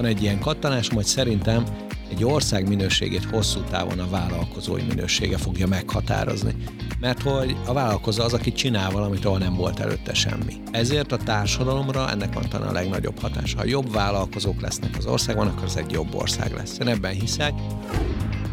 Van egy ilyen kattanásom, hogy szerintem egy ország minőségét hosszú távon a vállalkozói minősége fogja meghatározni. Mert hogy a vállalkozó az, aki csinál valamit, ahol nem volt előtte semmi. Ezért a társadalomra ennek van talán a legnagyobb hatása. Ha jobb vállalkozók lesznek az országban, akkor ez egy jobb ország lesz. Én ebben hiszek.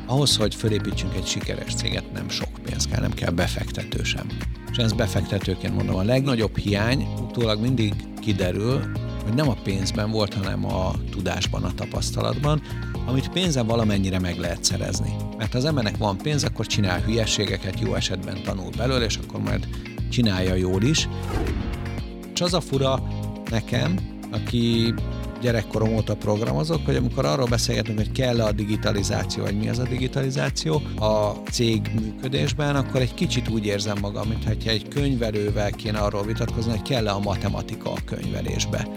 Ahhoz, hogy fölépítsünk egy sikeres céget, nem sok pénz kell, nem kell befektető sem. És ezt befektetőként mondom, a legnagyobb hiány utólag mindig kiderül, hogy nem a pénzben volt, hanem a tudásban, a tapasztalatban, amit pénzen valamennyire meg lehet szerezni. Mert ha az embernek van pénz, akkor csinál hülyeségeket, jó esetben tanul belőle, és akkor majd csinálja jól is. És az a fura nekem, aki gyerekkorom óta programozok, hogy amikor arról beszélgetünk, hogy kell-e a digitalizáció, vagy mi az a digitalizáció a cég működésben, akkor egy kicsit úgy érzem magam, mintha egy könyvelővel kéne arról vitatkozni, hogy kell-e a matematika a könyvelésbe.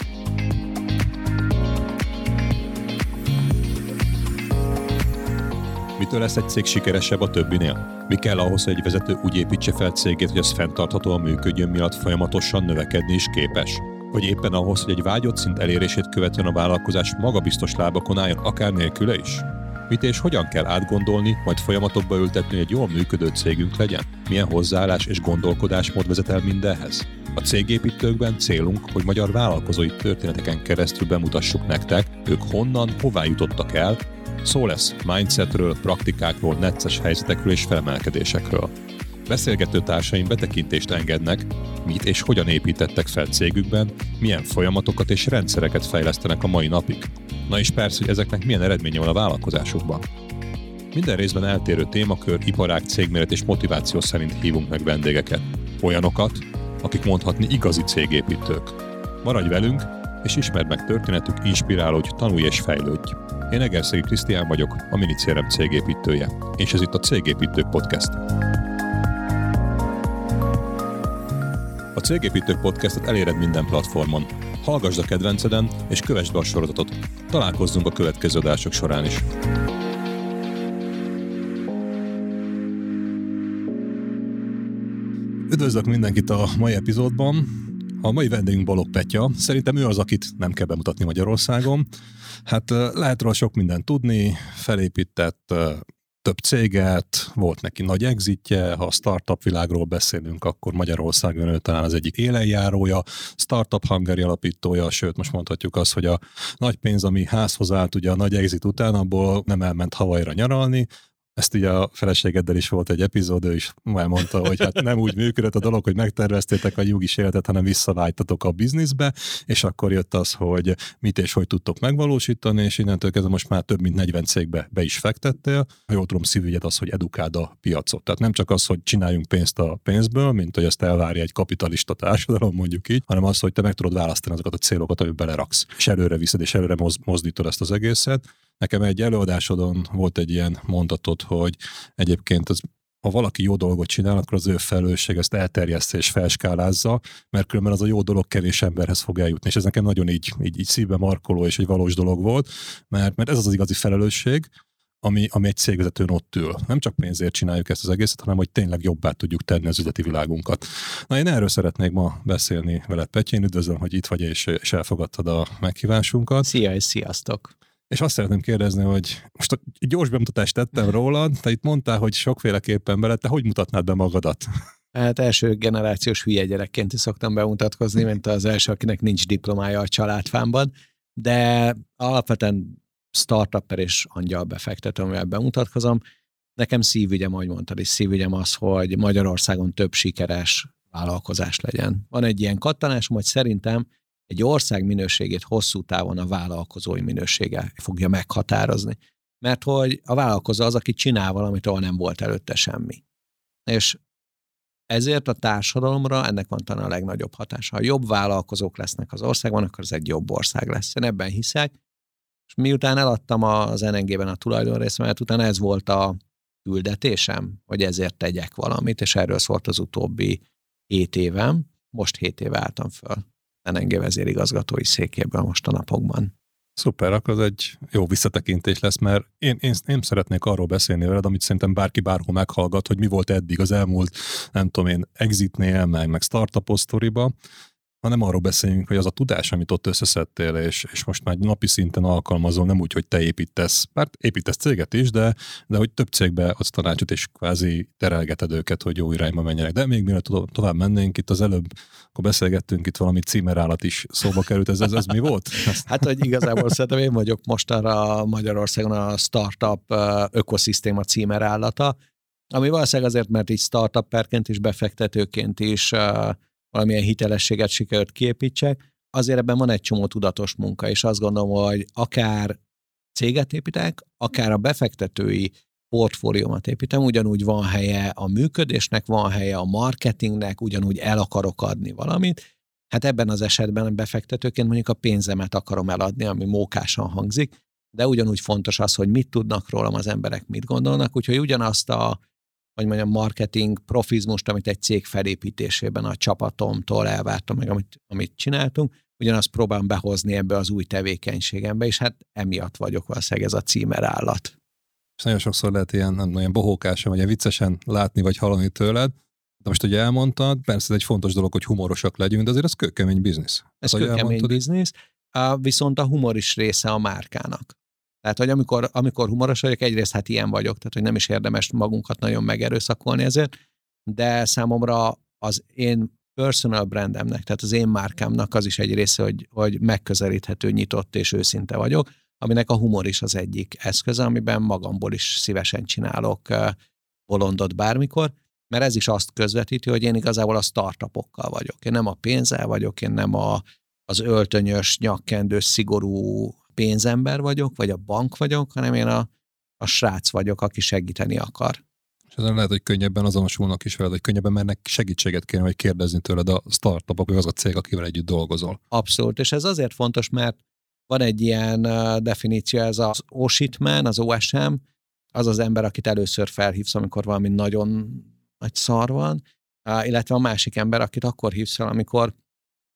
Mitől lesz egy cég sikeresebb a többinél? Mi kell ahhoz, hogy egy vezető úgy építse fel cégét, hogy az fenntarthatóan működjön miatt folyamatosan növekedni is képes? Vagy éppen ahhoz, hogy egy vágyott szint elérését követően a vállalkozás magabiztos lábakon álljon akár nélküle is? Mit és hogyan kell átgondolni, majd folyamatokba ültetni, hogy egy jól működő cégünk legyen? Milyen hozzáállás és gondolkodásmód vezet el mindenhez? A cégépítőkben célunk, hogy magyar vállalkozói történeteken keresztül bemutassuk nektek, ők honnan, hová jutottak el, Szó lesz mindsetről, praktikákról, necces helyzetekről és felemelkedésekről. Beszélgető társaim betekintést engednek, mit és hogyan építettek fel cégükben, milyen folyamatokat és rendszereket fejlesztenek a mai napig. Na és persze, hogy ezeknek milyen eredménye van a vállalkozásukban. Minden részben eltérő témakör, iparág, cégméret és motiváció szerint hívunk meg vendégeket. Olyanokat, akik mondhatni igazi cégépítők. Maradj velünk, és ismerd meg történetük, inspirálódj, tanulj és fejlődj. Én Egerszegi Krisztián vagyok, a Minicérem cégépítője, és ez itt a Cégépítők Podcast. A Cégépítők Podcastet eléred minden platformon. Hallgasd a kedvenceden, és kövessd be a sorozatot. Találkozzunk a következő adások során is. Üdvözlök mindenkit a mai epizódban. A mai vendégünk Balog Petya. Szerintem ő az, akit nem kell bemutatni Magyarországon. Hát lehet róla sok mindent tudni, felépített több céget, volt neki nagy exitje, ha a startup világról beszélünk, akkor Magyarországon ő talán az egyik élenjárója, Startup Hungary alapítója, sőt most mondhatjuk azt, hogy a nagy pénz, ami házhoz állt ugye a nagy exit után, abból nem elment Havajra nyaralni, ezt ugye a feleségeddel is volt egy epizód, ő is elmondta, hogy hát nem úgy működött a dolog, hogy megterveztétek a nyugis életet, hanem visszavágytatok a bizniszbe, és akkor jött az, hogy mit és hogy tudtok megvalósítani, és innentől kezdve most már több mint 40 cégbe be is fektettél. Ha jól tudom, szívügyed az, hogy edukáld a piacot. Tehát nem csak az, hogy csináljunk pénzt a pénzből, mint hogy ezt elvárja egy kapitalista társadalom, mondjuk így, hanem az, hogy te meg tudod választani azokat a célokat, amit beleraksz, és előre viszed, és előre mozdítod ezt az egészet. Nekem egy előadásodon volt egy ilyen mondatod, hogy egyébként az ha valaki jó dolgot csinál, akkor az ő felelősség ezt elterjeszte és felskálázza, mert különben az a jó dolog kevés emberhez fog eljutni. És ez nekem nagyon így, így, így szívbe markoló és egy valós dolog volt, mert, mert ez az az igazi felelősség, ami, ami egy cégvezetőn ott ül. Nem csak pénzért csináljuk ezt az egészet, hanem hogy tényleg jobbá tudjuk tenni az üzleti világunkat. Na én erről szeretnék ma beszélni veled, Petya. Én üdvözlöm, hogy itt vagy és, és elfogadtad a meghívásunkat. Szia és sziasztok! És azt szeretném kérdezni, hogy most egy gyors bemutatást tettem rólad, te itt mondtál, hogy sokféleképpen bele, te hogy mutatnád be magadat? Hát első generációs hülye gyerekként is szoktam bemutatkozni, mint az első, akinek nincs diplomája a családfámban, de alapvetően startupper és angyal befektető, amivel bemutatkozom. Nekem szívügyem, ahogy mondtad is, szívügyem az, hogy Magyarországon több sikeres vállalkozás legyen. Van egy ilyen kattanásom, hogy szerintem egy ország minőségét hosszú távon a vállalkozói minősége fogja meghatározni. Mert hogy a vállalkozó az, aki csinál valamit, ahol nem volt előtte semmi. És ezért a társadalomra ennek van talán a legnagyobb hatása. Ha jobb vállalkozók lesznek az országban, akkor ez egy jobb ország lesz. Én ebben hiszek. És miután eladtam az NNG-ben a tulajdonrészemet, utána ez volt a küldetésem, hogy ezért tegyek valamit, és erről szólt az utóbbi hét évem. Most hét éve álltam föl. NNG vezérigazgatói székéből most a napokban. Szuper, akkor az egy jó visszatekintés lesz, mert én, én, én szeretnék arról beszélni veled, amit szerintem bárki bárhol meghallgat, hogy mi volt eddig az elmúlt, nem tudom én, exitnél, meg, meg startup sztoriba, hanem arról beszéljünk, hogy az a tudás, amit ott összeszedtél, és, és most már napi szinten alkalmazol, nem úgy, hogy te építesz, bár építesz céget is, de, de hogy több cégbe adsz tanácsot, és kvázi terelgeted őket, hogy jó irányba menjenek. De még mielőtt tovább mennénk, itt az előbb, akkor beszélgettünk, itt valami címerállat is szóba került, ez, ez, ez mi volt? Hát, hogy igazából szerintem én vagyok mostanra Magyarországon a startup ökoszisztéma címerállata, ami valószínűleg azért, mert így startupperként is, befektetőként is uh, valamilyen hitelességet sikerült kiépítsek, azért ebben van egy csomó tudatos munka, és azt gondolom, hogy akár céget építek, akár a befektetői portfóliómat építem, ugyanúgy van helye a működésnek, van helye a marketingnek, ugyanúgy el akarok adni valamit. Hát ebben az esetben befektetőként mondjuk a pénzemet akarom eladni, ami mókásan hangzik, de ugyanúgy fontos az, hogy mit tudnak rólam az emberek, mit gondolnak, úgyhogy ugyanazt a hogy mondjam, marketing profizmust, amit egy cég felépítésében a csapatomtól elvártam, meg amit, amit csináltunk, ugyanazt próbálom behozni ebbe az új tevékenységembe, és hát emiatt vagyok valószínűleg ez a címer állat. És nagyon sokszor lehet ilyen, nem olyan bohókásan, vagy viccesen látni, vagy hallani tőled, de most ugye elmondtad, persze ez egy fontos dolog, hogy humorosak legyünk, de azért ez kőkemény biznisz. Ez kőkemény biznisz, viszont a humor is része a márkának. Tehát, hogy amikor, amikor humoros vagyok, egyrészt hát ilyen vagyok, tehát, hogy nem is érdemes magunkat nagyon megerőszakolni ezért, de számomra az én personal brandemnek, tehát az én márkámnak az is egy része, hogy, hogy megközelíthető, nyitott és őszinte vagyok, aminek a humor is az egyik eszköze, amiben magamból is szívesen csinálok bolondot bármikor, mert ez is azt közvetíti, hogy én igazából a startupokkal vagyok. Én nem a pénzzel vagyok, én nem a, az öltönyös, nyakkendős, szigorú pénzember vagyok, vagy a bank vagyok, hanem én a, a srác vagyok, aki segíteni akar. És ezen lehet, hogy könnyebben azonosulnak is veled, hogy könnyebben mernek segítséget kérni, vagy kérdezni tőled a startupok, vagy az a cég, akivel együtt dolgozol. Abszolút, és ez azért fontos, mert van egy ilyen definíció, ez az OSITMAN, az OSM, az az ember, akit először felhívsz, amikor valami nagyon nagy szar van, illetve a másik ember, akit akkor hívsz fel, amikor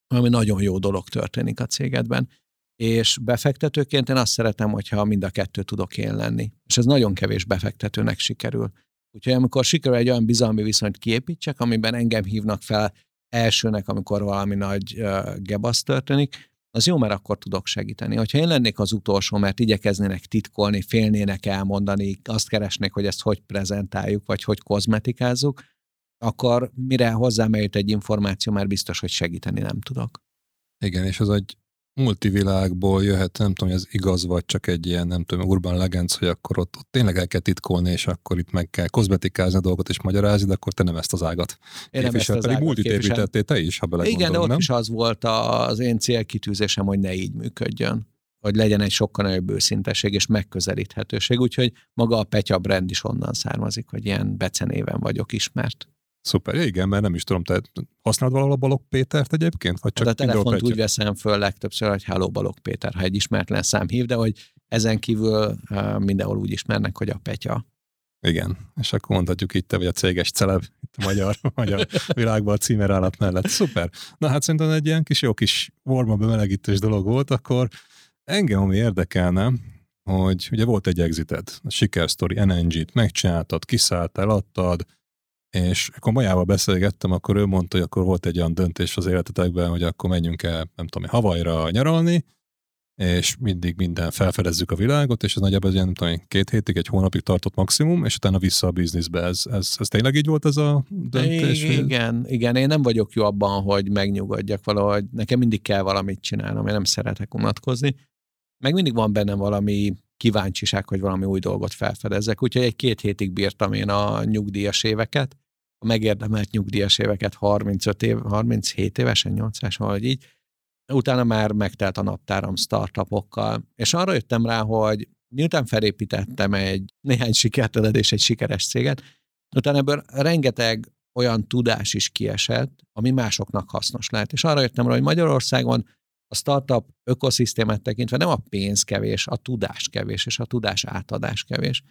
valami nagyon jó dolog történik a cégedben és befektetőként én azt szeretem, hogyha mind a kettő tudok én lenni. És ez nagyon kevés befektetőnek sikerül. Úgyhogy amikor sikerül egy olyan bizalmi viszonyt kiépítsek, amiben engem hívnak fel elsőnek, amikor valami nagy uh, gebasz történik, az jó, mert akkor tudok segíteni. Hogyha én lennék az utolsó, mert igyekeznének titkolni, félnének elmondani, azt keresnék, hogy ezt hogy prezentáljuk, vagy hogy kozmetikázzuk, akkor mire hozzám eljut egy információ, már biztos, hogy segíteni nem tudok. Igen, és az egy multivilágból jöhet, nem tudom, hogy ez igaz, vagy csak egy ilyen, nem tudom, urban legends, hogy akkor ott, ott tényleg el kell titkolni, és akkor itt meg kell kozmetikázni a dolgot és magyarázni, de akkor te nem ezt az ágat én nem ezt az pedig multit építettél te is, ha belegondolom, Igen, de ott nem? is az volt az én célkitűzésem, hogy ne így működjön hogy legyen egy sokkal nagyobb őszinteség és megközelíthetőség, úgyhogy maga a Petya brand is onnan származik, hogy ilyen becenéven vagyok ismert. Szuper, igen, mert nem is tudom, te használod valahol a Balog Pétert egyébként? Vagy csak hát a telefont úgy veszem föl legtöbbször, hogy Hello Balog Péter, ha egy ismeretlen szám hív, de hogy ezen kívül mindenhol úgy ismernek, hogy a Petya. Igen, és akkor mondhatjuk itt te vagy a céges celeb itt a magyar, magyar világban a címerállat mellett. Szuper. Na hát szerintem egy ilyen kis jó kis warm bemelegítős dolog volt, akkor engem ami érdekelne, hogy ugye volt egy exited, a sikersztori, NNG-t megcsináltad, kiszálltál, adtad, és akkor Majával beszélgettem, akkor ő mondta, hogy akkor volt egy olyan döntés az életetekben, hogy akkor menjünk el, nem tudom, Havajra nyaralni, és mindig minden felfedezzük a világot, és ez nagyjából ilyen, nem tudom, két hétig, egy hónapig tartott maximum, és utána vissza a bizniszbe. Ez, ez, ez tényleg így volt ez a döntés? Igen, igen, én nem vagyok jó abban, hogy megnyugodjak valahogy. Nekem mindig kell valamit csinálnom, én nem szeretek unatkozni. Meg mindig van bennem valami kíváncsiság, hogy valami új dolgot felfedezzek. Úgyhogy egy két hétig bírtam én a nyugdíjas éveket, a megérdemelt nyugdíjas éveket 35 év, 37 évesen, 8 évesen, vagy így. Utána már megtelt a naptáram startupokkal, és arra jöttem rá, hogy miután felépítettem egy néhány sikerteled és egy sikeres céget, utána ebből rengeteg olyan tudás is kiesett, ami másoknak hasznos lehet. És arra jöttem rá, hogy Magyarországon a startup ökoszisztémát tekintve nem a pénz kevés, a tudás kevés, és a tudás átadás kevés.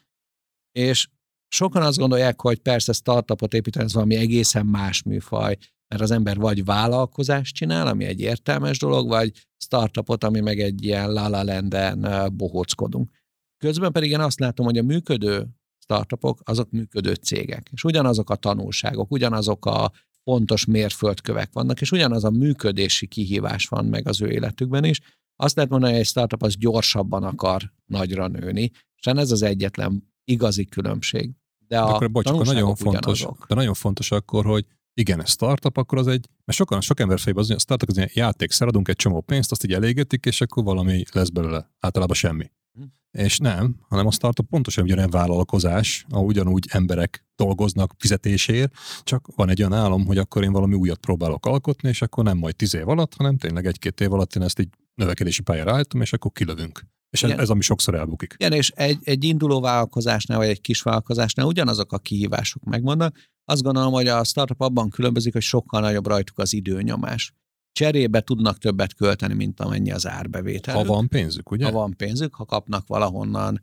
És Sokan azt gondolják, hogy persze startupot építeni, ez valami egészen más műfaj, mert az ember vagy vállalkozást csinál, ami egy értelmes dolog, vagy startupot, ami meg egy ilyen lalalenden bohóckodunk. Közben pedig én azt látom, hogy a működő startupok, azok működő cégek, és ugyanazok a tanulságok, ugyanazok a fontos mérföldkövek vannak, és ugyanaz a működési kihívás van meg az ő életükben is. Azt lehet mondani, hogy egy startup az gyorsabban akar nagyra nőni, és ez az egyetlen igazi különbség. De a akkor, bocs, akkor nagyon fontos, de nagyon fontos akkor, hogy igen, ez startup, akkor az egy, mert sokan, sok ember fejében az, hogy a startup az ilyen játékszer, adunk egy csomó pénzt, azt így elégetik, és akkor valami lesz belőle. Általában semmi. Hm. És nem, hanem a startup pontosan ugyanilyen vállalkozás, ahol ugyanúgy emberek dolgoznak fizetésért, csak van egy olyan álom, hogy akkor én valami újat próbálok alkotni, és akkor nem majd tíz év alatt, hanem tényleg egy-két év alatt én ezt így növekedési pályára állítom, és akkor kilövünk. És ez, ez ami sokszor elbukik. Igen, és egy, egy induló vállalkozásnál, vagy egy kis vállalkozásnál ugyanazok a kihívások megvannak. Azt gondolom, hogy a startup abban különbözik, hogy sokkal nagyobb rajtuk az időnyomás. Cserébe tudnak többet költeni, mint amennyi az árbevétel. Ha van pénzük, ugye? Ha van pénzük, ha kapnak valahonnan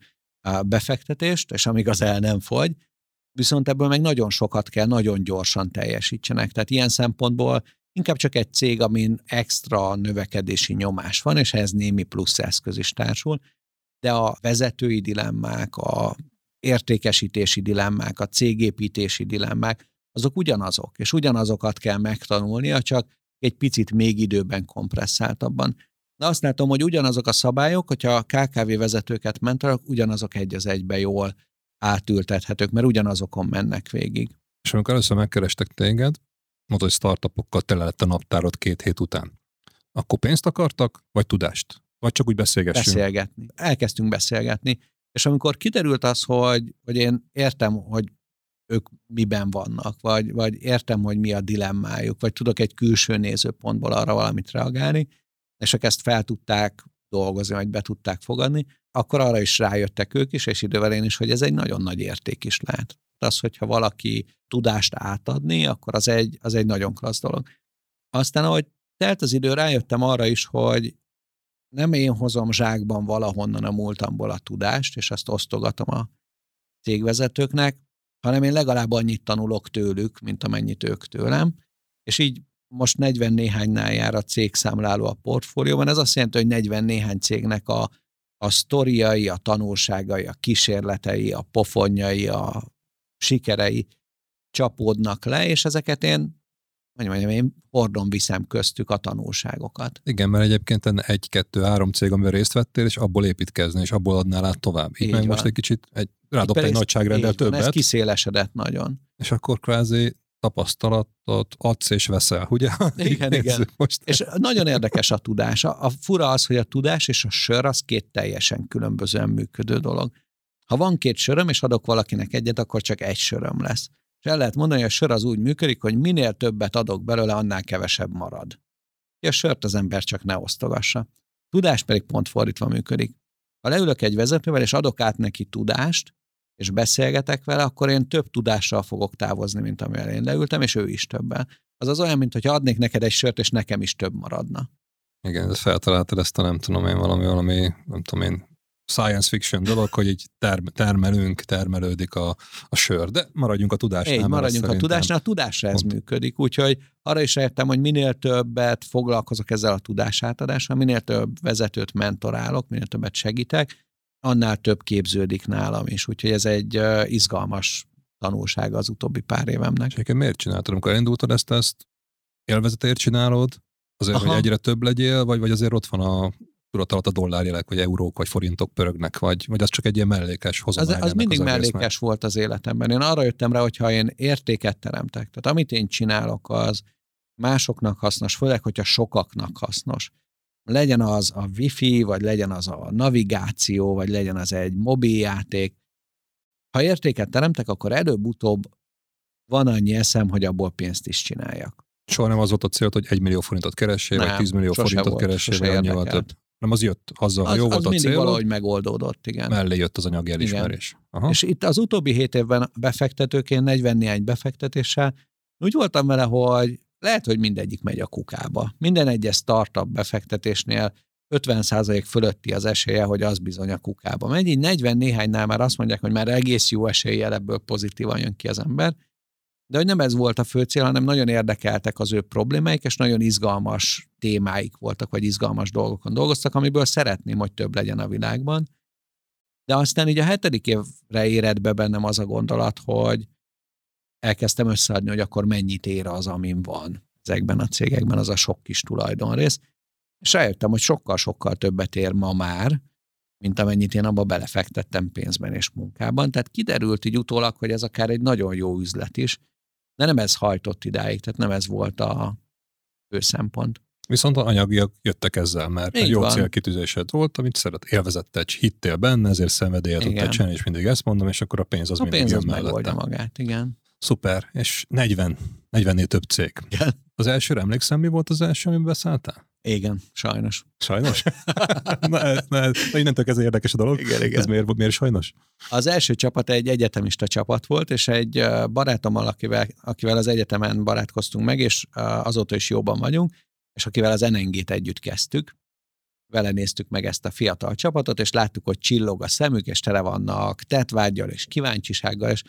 befektetést, és amíg az el nem fogy, viszont ebből meg nagyon sokat kell, nagyon gyorsan teljesítsenek. Tehát ilyen szempontból inkább csak egy cég, amin extra növekedési nyomás van, és ehhez némi plusz eszköz is társul, de a vezetői dilemmák, a értékesítési dilemmák, a cégépítési dilemmák, azok ugyanazok, és ugyanazokat kell megtanulnia, csak egy picit még időben kompresszáltabban. De azt látom, hogy ugyanazok a szabályok, hogyha a KKV vezetőket mentorok, ugyanazok egy az egybe jól átültethetők, mert ugyanazokon mennek végig. És amikor először megkerestek téged, mondod, hogy startupokkal tele lett a naptárod két hét után. Akkor pénzt akartak, vagy tudást? Vagy csak úgy beszélgessünk? Beszélgetni. Elkezdtünk beszélgetni, és amikor kiderült az, hogy, hogy én értem, hogy ők miben vannak, vagy, vagy értem, hogy mi a dilemmájuk, vagy tudok egy külső nézőpontból arra valamit reagálni, és ők ezt fel tudták dolgozni, vagy be tudták fogadni, akkor arra is rájöttek ők is, és idővel én is, hogy ez egy nagyon nagy érték is lehet az, hogyha valaki tudást átadni, akkor az egy, az egy nagyon klassz dolog. Aztán, ahogy telt az idő, rájöttem arra is, hogy nem én hozom zsákban valahonnan a múltamból a tudást, és azt osztogatom a cégvezetőknek, hanem én legalább annyit tanulok tőlük, mint amennyit ők tőlem, és így most 40 néhánynál jár a cégszámláló a portfólióban, ez azt jelenti, hogy 40 néhány cégnek a, a sztoriai, a tanulságai, a kísérletei, a pofonjai, a sikerei csapódnak le, és ezeket én hogy mondjam, én hordon viszem köztük a tanulságokat. Igen, mert egyébként egy, kettő, három cég, amivel részt vettél, és abból építkezni, és abból adnál át tovább. Így, így meg van. most egy kicsit egy, rádobt egy nagyságrendel többet. Van, ez kiszélesedett nagyon. És akkor kvázi tapasztalatot adsz és veszel, ugye? Igen, igen. Most. És nagyon érdekes a tudás. A fura az, hogy a tudás és a sör az két teljesen különbözően működő dolog. Ha van két söröm, és adok valakinek egyet, akkor csak egy söröm lesz. És el lehet mondani, hogy a sör az úgy működik, hogy minél többet adok belőle, annál kevesebb marad. A sört az ember csak ne osztogassa. Tudás pedig pont fordítva működik. Ha leülök egy vezetővel, és adok át neki tudást, és beszélgetek vele, akkor én több tudással fogok távozni, mint amivel én leültem, és ő is többel. Az az olyan, mint hogy adnék neked egy sört, és nekem is több maradna. Igen, ez feltaláltad ezt a nem tudom én valami, valami, nem tudom én, science fiction dolog, hogy így term- termelünk, termelődik a, a sör, de maradjunk a tudásnál. Egy, maradjunk a tudásnál, a tudásra ez pont. működik, úgyhogy arra is értem, hogy minél többet foglalkozok ezzel a tudásátadással, minél több vezetőt mentorálok, minél többet segítek, annál több képződik nálam is, úgyhogy ez egy izgalmas tanulság az utóbbi pár évemnek. És miért csináltad? Amikor elindultad ezt, ezt élvezetért csinálod, azért, Aha. hogy egyre több legyél, vagy, vagy azért ott van a tudat alatt a dollárjelek, vagy eurók, vagy forintok pörögnek, vagy, vagy az csak egy ilyen mellékes hozomány? Az, az mindig az mellékes volt az életemben. Én arra jöttem rá, hogyha én értéket teremtek, tehát amit én csinálok, az másoknak hasznos, főleg, hogyha sokaknak hasznos. Legyen az a wifi, vagy legyen az a navigáció, vagy legyen az egy mobiljáték. Ha értéket teremtek, akkor előbb-utóbb van annyi eszem, hogy abból pénzt is csináljak. Soha nem az volt a cél, hogy egy millió forintot keressél, vagy 10 millió forintot keressél, vagy annyival több. Nem az jött azzal, ha az, jó az volt a mindig cél. valahogy megoldódott, igen. Mellé jött az anyagi elismerés. Aha. És itt az utóbbi hét évben befektetőként 40 néhány befektetéssel úgy voltam vele, hogy lehet, hogy mindegyik megy a kukába. Minden egyes startup befektetésnél 50% fölötti az esélye, hogy az bizony a kukába megy. Így 40 néhánynál már azt mondják, hogy már egész jó eséllyel ebből pozitívan jön ki az ember. De hogy nem ez volt a fő cél, hanem nagyon érdekeltek az ő problémáik, és nagyon izgalmas témáik voltak, vagy izgalmas dolgokon dolgoztak, amiből szeretném, hogy több legyen a világban. De aztán így a hetedik évre éred be bennem az a gondolat, hogy elkezdtem összeadni, hogy akkor mennyit ér az, amin van ezekben a cégekben, az a sok kis tulajdonrész. És rájöttem, hogy sokkal-sokkal többet ér ma már, mint amennyit én abba belefektettem pénzben és munkában. Tehát kiderült így utólag, hogy ez akár egy nagyon jó üzlet is, de nem ez hajtott idáig, tehát nem ez volt a fő szempont. Viszont a anyagiak jöttek ezzel, mert Így egy jó van. célkitűzésed volt, amit szeret, élvezette, hittél benne, ezért szenvedélyet tudtál csinálni, és mindig ezt mondom, és akkor a pénz az a mindig pénz az megoldja magát, igen. Szuper, és 40, 40-nél több cég. Igen. Az elsőre emlékszem, mi volt az első, amiben beszálltál? Igen, sajnos. Sajnos? na, na, na, innentől ez érdekes a dolog. Igen, igen. Ez miért, miért sajnos? Az első csapat egy egyetemista csapat volt, és egy barátommal, akivel, akivel az egyetemen barátkoztunk meg, és azóta is jóban vagyunk, és akivel az NNG-t együtt kezdtük, vele néztük meg ezt a fiatal csapatot, és láttuk, hogy csillog a szemük, és tele vannak tetvágyal és kíváncsisággal, és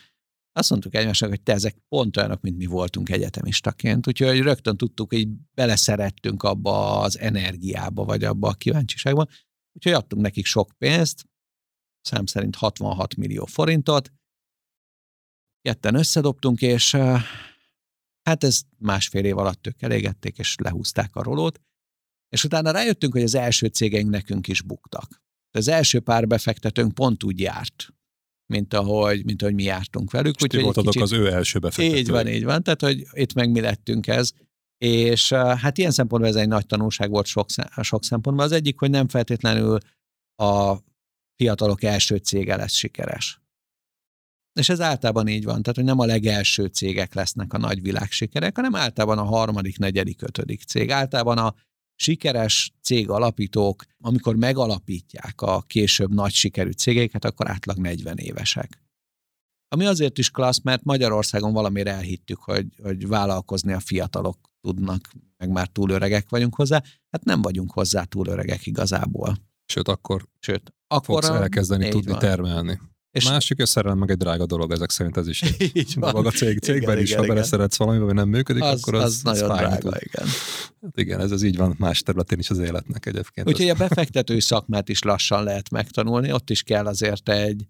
azt mondtuk egymásnak, hogy te ezek pont olyanok, mint mi voltunk egyetemistaként. Úgyhogy rögtön tudtuk, hogy beleszerettünk abba az energiába, vagy abba a kíváncsiságba. Úgyhogy adtunk nekik sok pénzt, szám szerint 66 millió forintot, ketten összedobtunk, és hát ez másfél év alatt ők elégették, és lehúzták a rolót, és utána rájöttünk, hogy az első cégeink nekünk is buktak. Az első pár befektetőnk pont úgy járt, mint ahogy, mint ahogy mi jártunk velük. És úgy, voltatok kicsit... az ő első befektető. Így van, így van, tehát hogy itt meg mi lettünk ez. És hát ilyen szempontból ez egy nagy tanulság volt sok, sok szempontból. Az egyik, hogy nem feltétlenül a fiatalok első cége lesz sikeres. És ez általában így van, tehát hogy nem a legelső cégek lesznek a nagy világsikerek, hanem általában a harmadik, negyedik, ötödik cég. Általában a sikeres cég alapítók, amikor megalapítják a később nagy sikerű cégeiket, akkor átlag 40 évesek. Ami azért is klassz, mert Magyarországon valamire elhittük, hogy, hogy vállalkozni a fiatalok tudnak, meg már túl öregek vagyunk hozzá. Hát nem vagyunk hozzá túl öregek igazából. Sőt, akkor, Sőt, akkor fogsz elkezdeni tudni van. termelni. És Másik, a szerelem meg egy drága dolog, ezek szerint ez is így van. a cég, cégben igen, is, igen, ha beleszeretsz valamiben, vagy nem működik, az, akkor az, az nagyon drága, tud. igen. Hát igen, ez, ez így van más területén is az életnek egyébként. Úgyhogy a befektetői szakmát is lassan lehet megtanulni, ott is kell azért egy,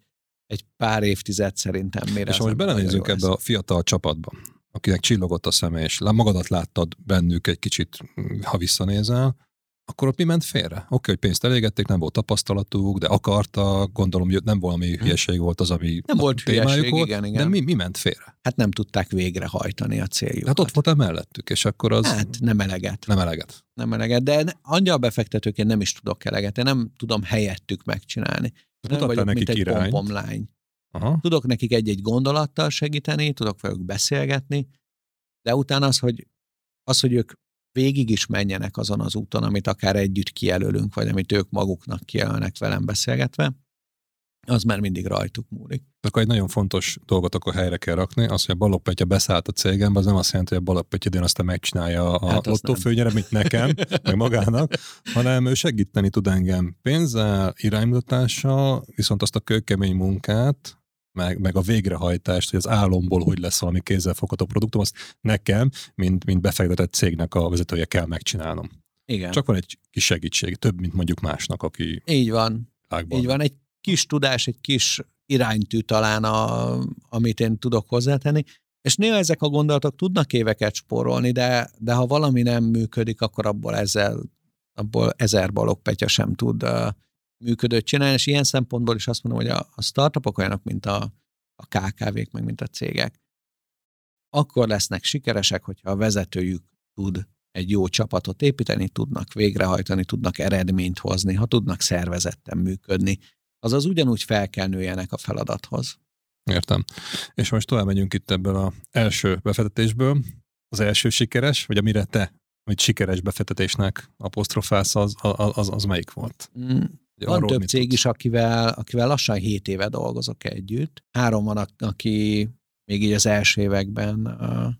egy pár évtized szerintem. Mire és most belenézünk ebbe a fiatal csapatba, akinek csillogott a szeme, és magadat láttad bennük egy kicsit, ha visszanézel, akkor ott mi ment félre? Oké, okay, hogy pénzt elégették, nem volt tapasztalatuk, de akarta, gondolom, hogy nem valami hm. hülyeség volt az, ami nem volt hülyeség, volt, igen, igen. De mi, mi ment félre? Hát nem tudták végrehajtani a céljukat. Hát ott voltál mellettük, és akkor az... Hát nem eleget. Nem eleget. Nem eleget, de angyal befektetőként nem is tudok eleget, én nem tudom helyettük megcsinálni. Nem vagyok, nekik mint egy irányt. pompomlány. Aha. Tudok nekik egy-egy gondolattal segíteni, tudok velük beszélgetni, de utána az, hogy az, hogy ők végig is menjenek azon az úton, amit akár együtt kijelölünk, vagy amit ők maguknak kijelölnek velem beszélgetve, az már mindig rajtuk múlik. Akkor egy nagyon fontos dolgot akkor helyre kell rakni, az, hogy a Balogh Petya beszállt a cégembe, az nem azt jelenti, hogy a Balogh Petya aztán megcsinálja a hát lottófőnyere, mint nekem, meg magának, hanem ő segíteni tud engem pénzzel, iránymutatással, viszont azt a kőkemény munkát, meg, meg a végrehajtást, hogy az álomból hogy lesz valami kézzelfogható produktum, azt nekem, mint, mint befektetett cégnek a vezetője kell megcsinálnom. Igen. Csak van egy kis segítség, több, mint mondjuk másnak, aki... Így van. Ágban. Így van, egy kis tudás, egy kis iránytű talán, a, amit én tudok hozzátenni, és néha ezek a gondolatok tudnak éveket spórolni, de, de ha valami nem működik, akkor abból ezzel, abból ezer balogpetya sem tud uh, működőt csinálni, és ilyen szempontból is azt mondom, hogy a, a startupok olyanok, mint a, a KKV-k, meg mint a cégek, akkor lesznek sikeresek, hogyha a vezetőjük tud egy jó csapatot építeni, tudnak végrehajtani, tudnak eredményt hozni, ha tudnak szervezetten működni, azaz ugyanúgy fel kell nőjenek a feladathoz. Értem. És most tovább megyünk itt ebből az első befektetésből. Az első sikeres, vagy amire te, hogy sikeres befektetésnek apostrofálsz, az, az, az, az melyik volt? Van több cég tudsz? is, akivel, akivel lassan 7 éve dolgozok együtt. Három van, aki még így az első években uh,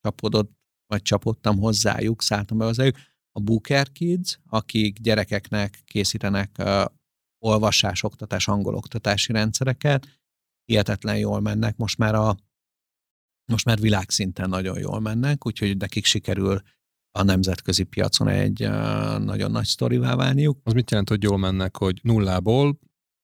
csapodott, vagy csapottam hozzájuk, szálltam be hozzájuk. A Booker Kids, akik gyerekeknek készítenek uh, olvasás, oktatás, angol oktatási rendszereket, hihetetlen jól mennek. Most már a most már világszinten nagyon jól mennek, úgyhogy nekik sikerül a nemzetközi piacon egy nagyon nagy sztorivá válniuk. Az mit jelent, hogy jól mennek, hogy nullából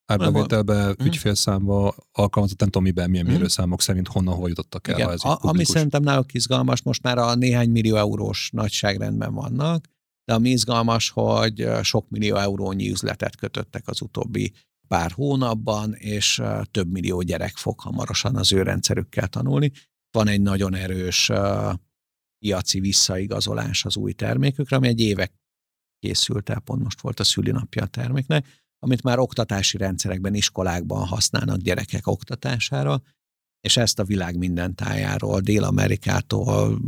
árbevételbe, uh-huh. ügyfélszámba, alkalmazott, nem tudom miben, milyen uh-huh. mérőszámok szerint honnan, hova jutottak el. Igen, ez a, ami szerintem náluk izgalmas, most már a néhány millió eurós nagyságrendben vannak, de ami izgalmas, hogy sok millió eurónyi üzletet kötöttek az utóbbi pár hónapban, és több millió gyerek fog hamarosan az ő rendszerükkel tanulni. Van egy nagyon erős piaci visszaigazolás az új termékükre, ami egy évek készült el, pont most volt a szülinapja a terméknek, amit már oktatási rendszerekben, iskolákban használnak gyerekek oktatására, és ezt a világ minden tájáról, Dél-Amerikától,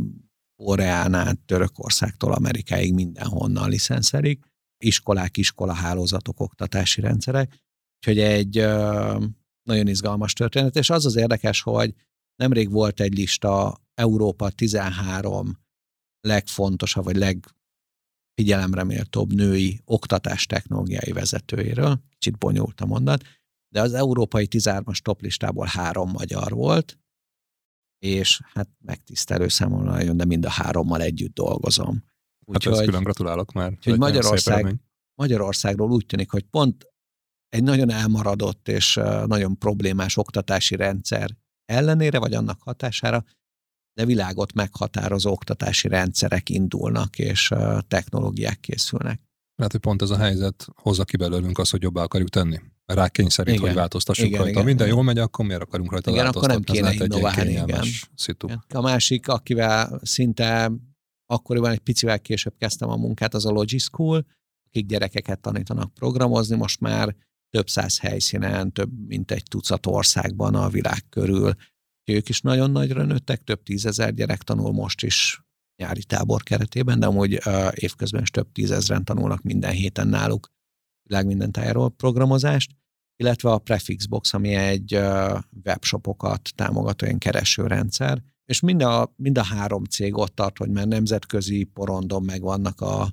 Koreán át, Törökországtól Amerikáig mindenhonnan licenszelik, iskolák, iskolahálózatok, oktatási rendszerek, úgyhogy egy nagyon izgalmas történet, és az az érdekes, hogy nemrég volt egy lista Európa 13 legfontosabb, vagy leg figyelemre méltóbb női oktatás technológiai vezetőjéről, kicsit bonyolult a mondat, de az európai 13-as toplistából három magyar volt, és hát megtisztelő számomra nagyon, de mind a hárommal együtt dolgozom. Úgy, hát ezt külön gratulálok már. Úgyhogy Magyarország, Magyarországról úgy tűnik, hogy pont egy nagyon elmaradott és nagyon problémás oktatási rendszer ellenére, vagy annak hatására de világot meghatározó oktatási rendszerek indulnak, és technológiák készülnek. Lehet, hogy pont ez a helyzet hozza ki belőlünk azt, hogy jobbá akarjuk tenni. Rá kényszerít, igen. hogy változtassuk igen, rajta. Igen, Minden igen. jól megy, akkor miért akarunk rajta igen, változtatni? akkor nem kéne innoválni, igen. Szitu. A másik, akivel szinte akkoriban egy picivel később kezdtem a munkát, az a Logischool, akik gyerekeket tanítanak programozni, most már több száz helyszínen, több mint egy tucat országban a világ körül. Ők is nagyon nagyra nőttek, több tízezer gyerek tanul most is nyári tábor keretében, de amúgy évközben is több tízezren tanulnak minden héten náluk világ minden tájáról programozást, illetve a Prefixbox, ami egy webshopokat támogató ilyen keresőrendszer, és mind a, mind a három cég ott tart, hogy már nemzetközi porondon megvannak a, az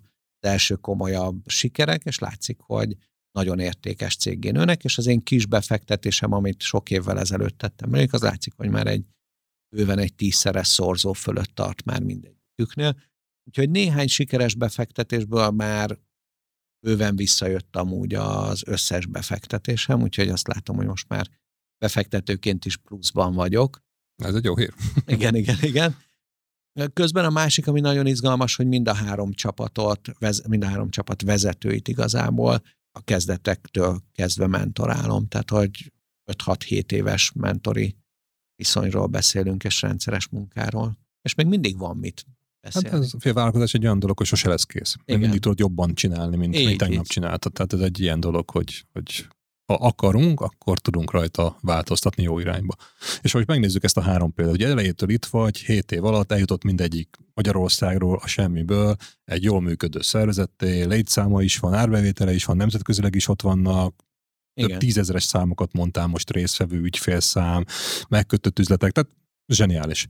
első komolyabb sikerek, és látszik, hogy nagyon értékes céggé nőnek, és az én kis befektetésem, amit sok évvel ezelőtt tettem meg, az látszik, hogy már egy bőven egy tízszeres szorzó fölött tart már mindegyiküknél. Úgyhogy néhány sikeres befektetésből már bőven visszajött amúgy az összes befektetésem, úgyhogy azt látom, hogy most már befektetőként is pluszban vagyok. Ez egy jó hír. igen, igen, igen. Közben a másik, ami nagyon izgalmas, hogy mind a három csapatot, mind a három csapat vezetőit igazából a kezdetektől kezdve mentorálom, tehát hogy 5-6-7 éves mentori viszonyról beszélünk, és rendszeres munkáról. És még mindig van mit beszélni. Hát ez a vállalkozás egy olyan dolog, hogy sose lesz kész. Igen. Mindig tudod jobban csinálni, mint, így, mint tegnap csináltad. Tehát ez egy ilyen dolog, hogy, hogy ha akarunk, akkor tudunk rajta változtatni jó irányba. És hogy megnézzük ezt a három példát, hogy elejétől itt vagy, hét év alatt eljutott mindegyik Magyarországról a semmiből egy jól működő szervezetté, létszáma is van, árbevétele is van, nemzetközileg is ott vannak, Igen. több tízezeres számokat mondtál most részvevő ügyfélszám, megkötött üzletek, tehát zseniális.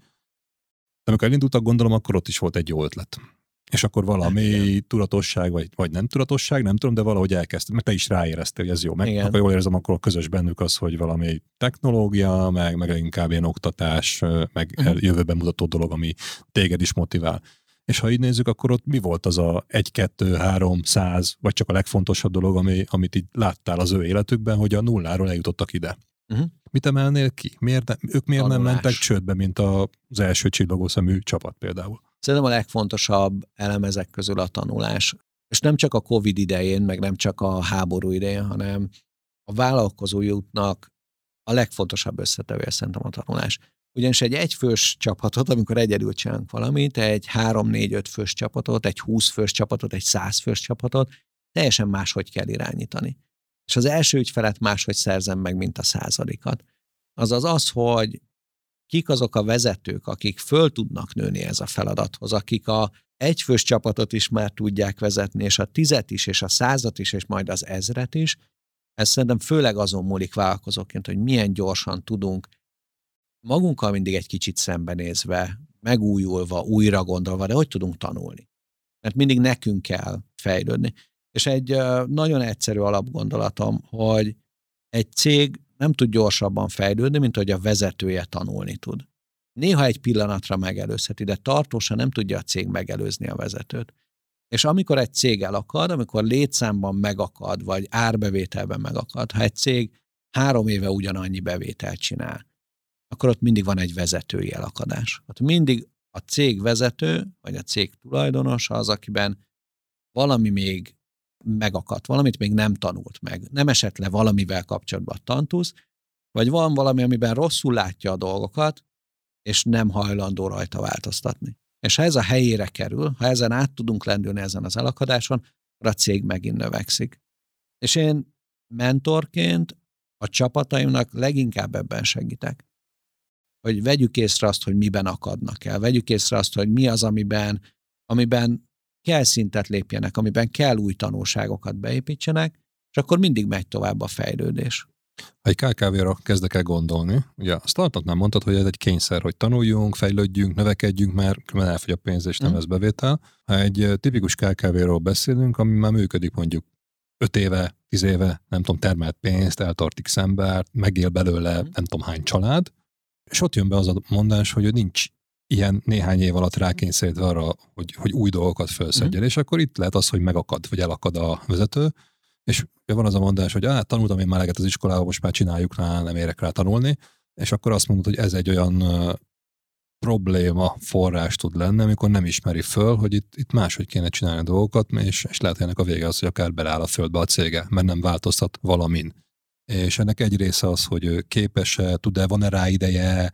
De amikor elindultak, gondolom, akkor ott is volt egy jó ötlet és akkor valami hát, tudatosság, vagy, vagy nem tudatosság, nem tudom, de valahogy elkezdtem, mert te is ráéreztél, hogy ez jó. Meg, igen. akkor jól érzem, akkor a közös bennük az, hogy valami technológia, meg, meg inkább ilyen oktatás, meg uh-huh. jövőben mutató dolog, ami téged is motivál. És ha így nézzük, akkor ott mi volt az a egy, kettő, három, száz, vagy csak a legfontosabb dolog, ami, amit így láttál az ő életükben, hogy a nulláról eljutottak ide? Uh-huh. Mit emelnél ki? Miért ne, ők miért Tanulás. nem mentek csődbe, mint az első csillagószemű csapat például? Szerintem a legfontosabb elem ezek közül a tanulás. És nem csak a Covid idején, meg nem csak a háború idején, hanem a vállalkozói útnak a legfontosabb összetevője szerintem a tanulás. Ugyanis egy egyfős csapatot, amikor egyedül csinálunk valamit, egy 3-4-5 fős csapatot, egy 20 fős csapatot, egy 100 fős csapatot, teljesen máshogy kell irányítani. És az első ügyfelet máshogy szerzem meg, mint a századikat. Azaz az, hogy kik azok a vezetők, akik föl tudnak nőni ez a feladathoz, akik a egyfős csapatot is már tudják vezetni, és a tizet is, és a százat is, és majd az ezret is, ez szerintem főleg azon múlik vállalkozóként, hogy milyen gyorsan tudunk magunkkal mindig egy kicsit szembenézve, megújulva, újra gondolva, de hogy tudunk tanulni. Mert mindig nekünk kell fejlődni. És egy nagyon egyszerű alapgondolatom, hogy egy cég nem tud gyorsabban fejlődni, mint hogy a vezetője tanulni tud. Néha egy pillanatra megelőzheti, de tartósan nem tudja a cég megelőzni a vezetőt. És amikor egy cég elakad, amikor létszámban megakad, vagy árbevételben megakad, ha egy cég három éve ugyanannyi bevételt csinál, akkor ott mindig van egy vezetői elakadás. Ott mindig a cég vezető, vagy a cég tulajdonos az, akiben valami még megakadt, valamit még nem tanult meg, nem esett le valamivel kapcsolatban a tantusz, vagy van valami, amiben rosszul látja a dolgokat, és nem hajlandó rajta változtatni. És ha ez a helyére kerül, ha ezen át tudunk lendülni ezen az elakadáson, a cég megint növekszik. És én mentorként a csapataimnak leginkább ebben segítek. Hogy vegyük észre azt, hogy miben akadnak el, vegyük észre azt, hogy mi az, amiben, amiben kell szintet lépjenek, amiben kell új tanulságokat beépítsenek, és akkor mindig megy tovább a fejlődés. Ha egy KKV-ra kezdek el gondolni, ugye a startupnál mondtad, hogy ez egy kényszer, hogy tanuljunk, fejlődjünk, növekedjünk, mert különben elfogy a pénz és nem mm. lesz bevétel. Ha egy tipikus KKV-ról beszélünk, ami már működik mondjuk 5 éve, 10 éve, nem tudom, termelt pénzt, eltart x embert, megél belőle mm. nem tudom hány család, és ott jön be az a mondás, hogy nincs ilyen néhány év alatt rákényszerítve arra, hogy, hogy új dolgokat felszedjen, mm. és akkor itt lehet az, hogy megakad, vagy elakad a vezető, és van az a mondás, hogy ah, tanultam én már eleget az iskolában, most már csináljuk rá, nem érek rá tanulni, és akkor azt mondod, hogy ez egy olyan uh, probléma forrás tud lenni, amikor nem ismeri föl, hogy itt, itt máshogy kéne csinálni a dolgokat, és, és lehet, hogy ennek a vége az, hogy akár beleáll a földbe a cége, mert nem változtat valamin. És ennek egy része az, hogy képes-e, tud-e, van-e rá ideje,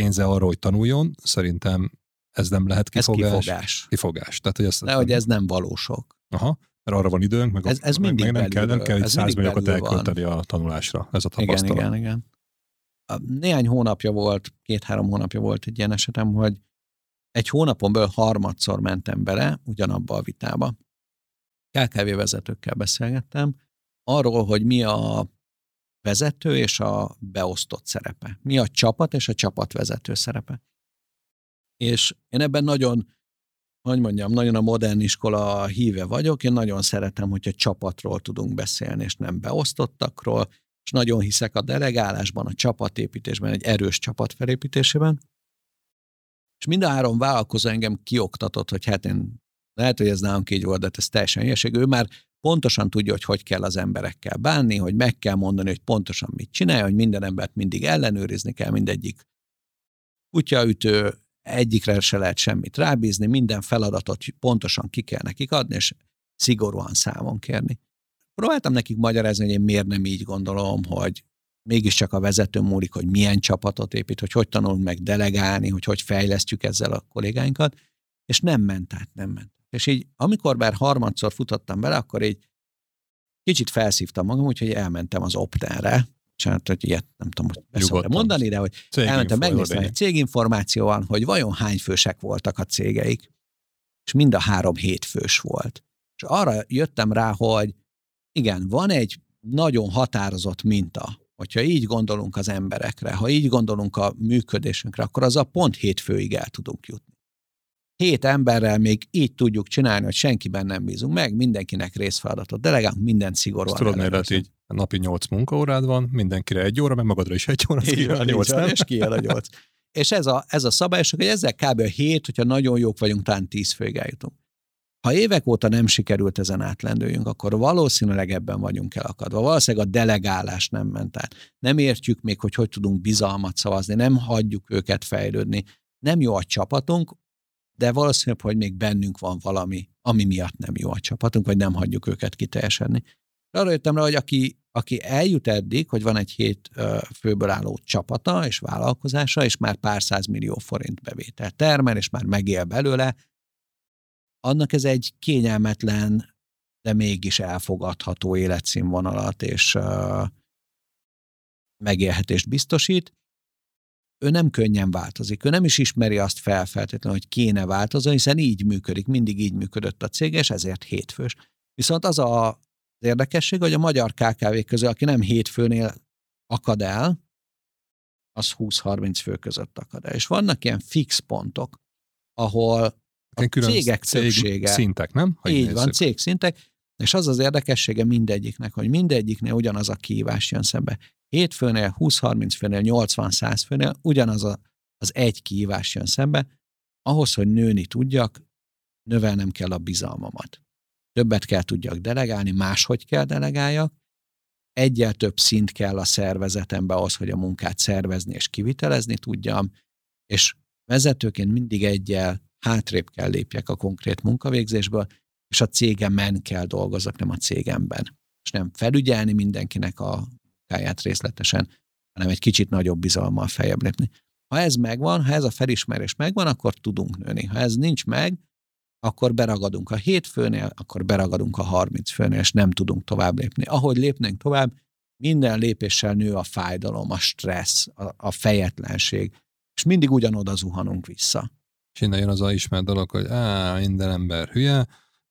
pénze arra, hogy tanuljon. Szerintem ez nem lehet kifogás. Ez kifogás. Kifogás. Tehát, hogy ezt De hogy ez nem valósok. Aha mert arra van időnk, meg, ez, ez meg, mindig meg nem kell, nem kell egy százmilliókat elkölteni van. a tanulásra. Ez a tapasztalat. Igen, igen, igen. Néhány hónapja volt, két-három hónapja volt egy ilyen esetem, hogy egy hónapon belül harmadszor mentem bele ugyanabba a vitába. KKV vezetőkkel beszélgettem arról, hogy mi a vezető és a beosztott szerepe. Mi a csapat és a csapatvezető szerepe. És én ebben nagyon hogy mondjam, nagyon a modern iskola híve vagyok, én nagyon szeretem, hogyha csapatról tudunk beszélni, és nem beosztottakról, és nagyon hiszek a delegálásban, a csapatépítésben, egy erős csapat felépítésében. És mind a három vállalkozó engem kioktatott, hogy hát én lehet, hogy ez nálunk így volt, de hát ez teljesen hülyeség. Ő már pontosan tudja, hogy hogy kell az emberekkel bánni, hogy meg kell mondani, hogy pontosan mit csinálja, hogy minden embert mindig ellenőrizni kell, mindegyik kutyaütő, egyikre se lehet semmit rábízni, minden feladatot pontosan ki kell nekik adni, és szigorúan számon kérni. Próbáltam nekik magyarázni, hogy én miért nem így gondolom, hogy mégiscsak a vezető múlik, hogy milyen csapatot épít, hogy hogy tanulunk meg delegálni, hogy hogy fejlesztjük ezzel a kollégáinkat, és nem ment át, nem ment. És így, amikor bár harmadszor futottam bele, akkor így kicsit felszívtam magam, úgyhogy elmentem az Optenre, bocsánat, hogy ilyet nem tudom, hogy mondani, de hogy elmentem, megnéztem egy céginformáció van, hogy vajon hány fősek voltak a cégeik, és mind a három hétfős volt. És arra jöttem rá, hogy igen, van egy nagyon határozott minta, hogyha így gondolunk az emberekre, ha így gondolunk a működésünkre, akkor az a pont hétfőig el tudunk jutni hét emberrel még így tudjuk csinálni, hogy senkiben nem bízunk meg, mindenkinek részfeladatot delegálunk, minden szigorúan. tudod, mert így napi nyolc munkaórád van, mindenkire egy óra, meg magadra is egy óra, így van, nyolc, van, és kijön a nyolc. és ez a, ez a szabály, hogy ezzel kb. a hét, hogyha nagyon jók vagyunk, talán tíz főig eljutunk. Ha évek óta nem sikerült ezen átlendüljünk, akkor valószínűleg ebben vagyunk elakadva. Valószínűleg a delegálás nem ment át. Nem értjük még, hogy hogy tudunk bizalmat szavazni, nem hagyjuk őket fejlődni. Nem jó a csapatunk, de valószínűleg, hogy még bennünk van valami, ami miatt nem jó a csapatunk, vagy nem hagyjuk őket kiteljesedni. Arra jöttem rá, hogy aki, aki eljut eddig, hogy van egy hét főből álló csapata és vállalkozása, és már pár millió forint bevétel termel, és már megél belőle, annak ez egy kényelmetlen, de mégis elfogadható életszínvonalat és megélhetést biztosít, ő nem könnyen változik. Ő nem is ismeri azt felfeltétlenül, hogy kéne változni, hiszen így működik, mindig így működött a cég, és ezért hétfős. Viszont az a, az érdekesség, hogy a magyar KKV közül, aki nem hétfőnél akad el, az 20-30 fő között akad el. És vannak ilyen fix pontok, ahol a cégek cég többsége. Szintek, nem? Ha így nézzük. van, cégszintek, és az az érdekessége mindegyiknek, hogy mindegyiknél ugyanaz a kívás jön szembe. Hétfőnél, 20-30 főnél, 80-100 főnél ugyanaz a, az egy kihívás jön szembe. Ahhoz, hogy nőni tudjak, növelnem kell a bizalmamat. Többet kell tudjak delegálni, máshogy kell delegáljak, egyel több szint kell a szervezetembe ahhoz, hogy a munkát szervezni és kivitelezni tudjam, és vezetőként mindig egyel hátrébb kell lépjek a konkrét munkavégzésből, és a cégemen kell dolgozok, nem a cégemben. És nem felügyelni mindenkinek a munkáját részletesen, hanem egy kicsit nagyobb bizalommal feljebb lépni. Ha ez megvan, ha ez a felismerés megvan, akkor tudunk nőni. Ha ez nincs meg, akkor beragadunk a 7 főnél, akkor beragadunk a 30 főnél, és nem tudunk tovább lépni. Ahogy lépnénk tovább, minden lépéssel nő a fájdalom, a stressz, a, a fejetlenség, és mindig ugyanoda zuhanunk vissza. És innen jön az a ismert dolog, hogy á, minden ember hülye,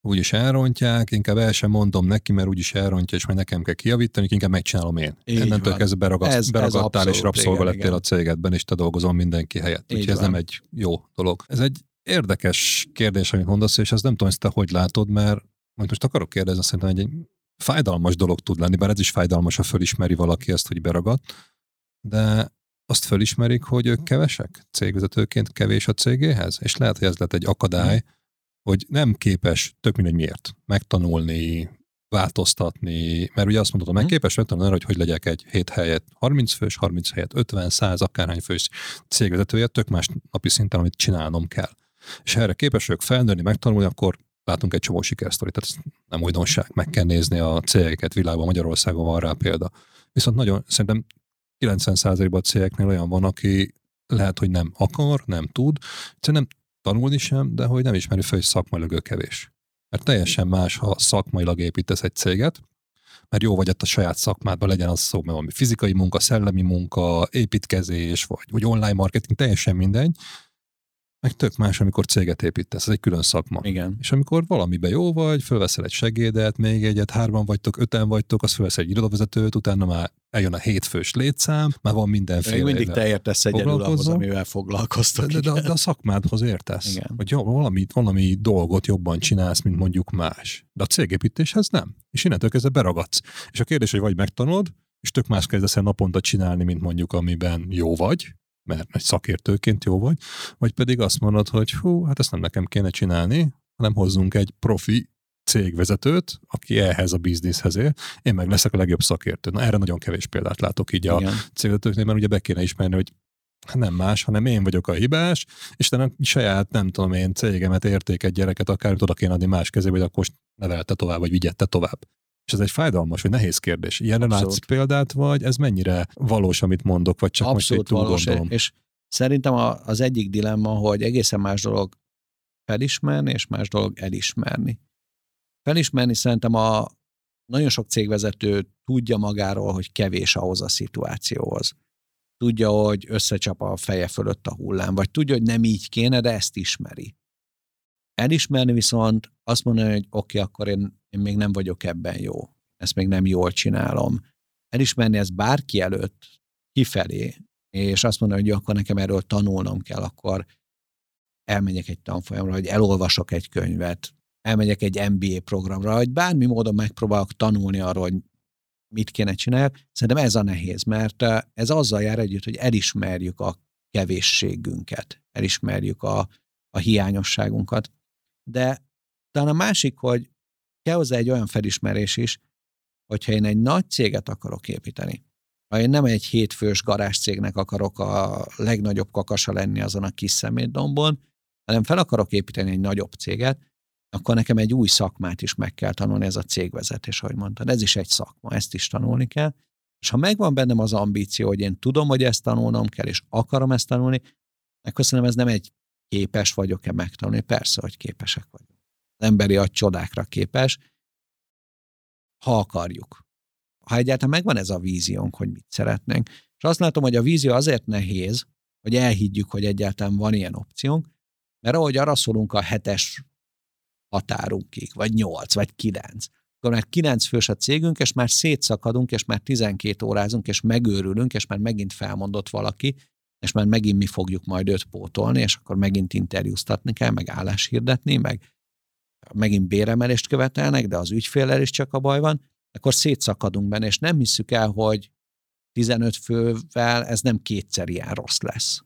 úgyis elrontják, inkább el sem mondom neki, mert úgyis elrontja, és majd nekem kell kijavítani, inkább megcsinálom én. Így Innentől kezdve beragaszt, ez, beragadtál, ez és rabszolga lettél a cégedben, és te dolgozol mindenki helyett. Így Úgyhogy van. ez nem egy jó dolog. Ez egy érdekes kérdés, amit mondasz, és ezt nem tudom, ezt te hogy látod, mert majd most akarok kérdezni, szerintem egy, egy fájdalmas dolog tud lenni, bár ez is fájdalmas, ha fölismeri valaki ezt, hogy beragad, de azt fölismerik, hogy ők kevesek cégvezetőként, kevés a cégéhez, és lehet, hogy ez lett egy akadály, hogy nem képes, tök mindegy miért, megtanulni, változtatni, mert ugye azt mondod, hogy megképes megtanulni hogy hogy legyek egy 7 helyet 30 fős, 30 helyet 50, 100, akárhány fős cégvezetője, tök más napi szinten, amit csinálnom kell. És ha erre képes vagyok felnőni, megtanulni, akkor látunk egy csomó sikersztorit, tehát ez nem újdonság, meg kell nézni a cégeket világban, Magyarországon van rá példa. Viszont nagyon, szerintem 90%-ban a cégeknél olyan van, aki lehet, hogy nem akar, nem tud, egyszerűen nem tanulni sem, de hogy nem ismeri fel, hogy szakmailag kevés. Mert teljesen más, ha szakmailag építesz egy céget, mert jó vagy ott a saját szakmádban, legyen az szó, mert valami fizikai munka, szellemi munka, építkezés, vagy, vagy online marketing, teljesen mindegy, meg tök más, amikor céget építesz, ez egy külön szakma. Igen. És amikor valamibe jó vagy, fölveszel egy segédet, még egyet, hárman vagytok, öten vagytok, az fölveszel egy irodavezetőt, utána már eljön a hétfős létszám, már van mindenféle. Még mindig te értesz egyedül ahhoz, amivel foglalkoztok. De, de, de, de a szakmádhoz értesz. Igen. Hogy jó, valami, valami dolgot jobban csinálsz, mint mondjuk más. De a cégépítéshez nem. És innentől kezdve beragadsz. És a kérdés, hogy vagy megtanulod, és tök más kezdesz el naponta csinálni, mint mondjuk amiben jó vagy, mert egy szakértőként jó vagy, vagy pedig azt mondod, hogy hú, hát ezt nem nekem kéne csinálni, hanem hozzunk egy profi cégvezetőt, aki ehhez a bizniszhez él, én meg leszek a legjobb szakértő. Na erre nagyon kevés példát látok így Igen. a cégvezetőknél, mert ugye be kéne ismerni, hogy nem más, hanem én vagyok a hibás, és te saját, nem tudom én, cégemet, értéket, gyereket akár oda kéne adni más kezébe, hogy akkor nevelte tovább, vagy vigyette tovább. És ez egy fájdalmas, vagy nehéz kérdés. Ilyenre látsz példát, vagy ez mennyire valós, amit mondok, vagy csak Abszolút most valós, gondolom? És szerintem az egyik dilemma, hogy egészen más dolog felismerni, és más dolog elismerni. Felismerni szerintem a nagyon sok cégvezető tudja magáról, hogy kevés ahhoz a szituációhoz. Tudja, hogy összecsap a feje fölött a hullám, vagy tudja, hogy nem így kéne, de ezt ismeri. Elismerni viszont azt mondani, hogy oké, okay, akkor én, én még nem vagyok ebben jó. Ezt még nem jól csinálom. Elismerni ezt bárki előtt kifelé, és azt mondani, hogy akkor nekem erről tanulnom kell, akkor elmegyek egy tanfolyamra, hogy elolvasok egy könyvet, elmegyek egy MBA programra, vagy bármi módon megpróbálok tanulni arról, hogy mit kéne csinálni. Szerintem ez a nehéz, mert ez azzal jár együtt, hogy elismerjük a kevésségünket, elismerjük a, a hiányosságunkat. De talán a másik, hogy kell hozzá egy olyan felismerés is, hogyha én egy nagy céget akarok építeni, ha én nem egy hétfős garázs cégnek akarok a legnagyobb kakasa lenni azon a kis szemétdombon, hanem fel akarok építeni egy nagyobb céget, akkor nekem egy új szakmát is meg kell tanulni, ez a cégvezetés, ahogy mondtad. Ez is egy szakma, ezt is tanulni kell. És ha megvan bennem az ambíció, hogy én tudom, hogy ezt tanulnom kell, és akarom ezt tanulni, akkor szerintem ez nem egy képes vagyok-e megtanulni. Persze, hogy képesek vagyunk. Az emberi a csodákra képes, ha akarjuk. Ha egyáltalán megvan ez a víziónk, hogy mit szeretnénk. És azt látom, hogy a vízió azért nehéz, hogy elhiggyük, hogy egyáltalán van ilyen opciónk, mert ahogy arra szólunk a hetes határunkig, vagy nyolc, vagy kilenc, akkor már kilenc fős a cégünk, és már szétszakadunk, és már 12 órázunk, és megőrülünk, és már megint felmondott valaki, és már megint mi fogjuk majd őt pótolni, és akkor megint interjúztatni kell, meg álláshirdetni, meg megint béremelést követelnek, de az ügyféllel is csak a baj van, akkor szétszakadunk benne, és nem hiszük el, hogy 15 fővel ez nem kétszer ilyen rossz lesz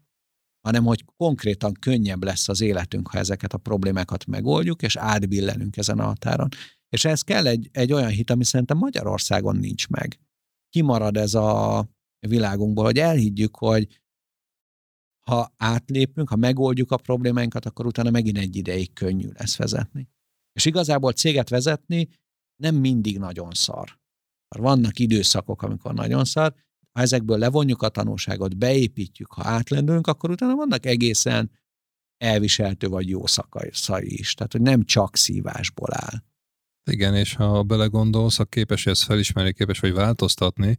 hanem hogy konkrétan könnyebb lesz az életünk, ha ezeket a problémákat megoldjuk, és átbillenünk ezen a határon. És ez kell egy, egy olyan hit, ami szerintem Magyarországon nincs meg. Kimarad ez a világunkból, hogy elhiggyük, hogy ha átlépünk, ha megoldjuk a problémáinkat, akkor utána megint egy ideig könnyű lesz vezetni. És igazából céget vezetni nem mindig nagyon szar. Vannak időszakok, amikor nagyon szar, ha ezekből levonjuk a tanulságot, beépítjük, ha átlendülünk, akkor utána vannak egészen elviselhető vagy jó szai is. Tehát, hogy nem csak szívásból áll. Igen, és ha belegondolsz, ha képes ezt felismerni, képes vagy változtatni,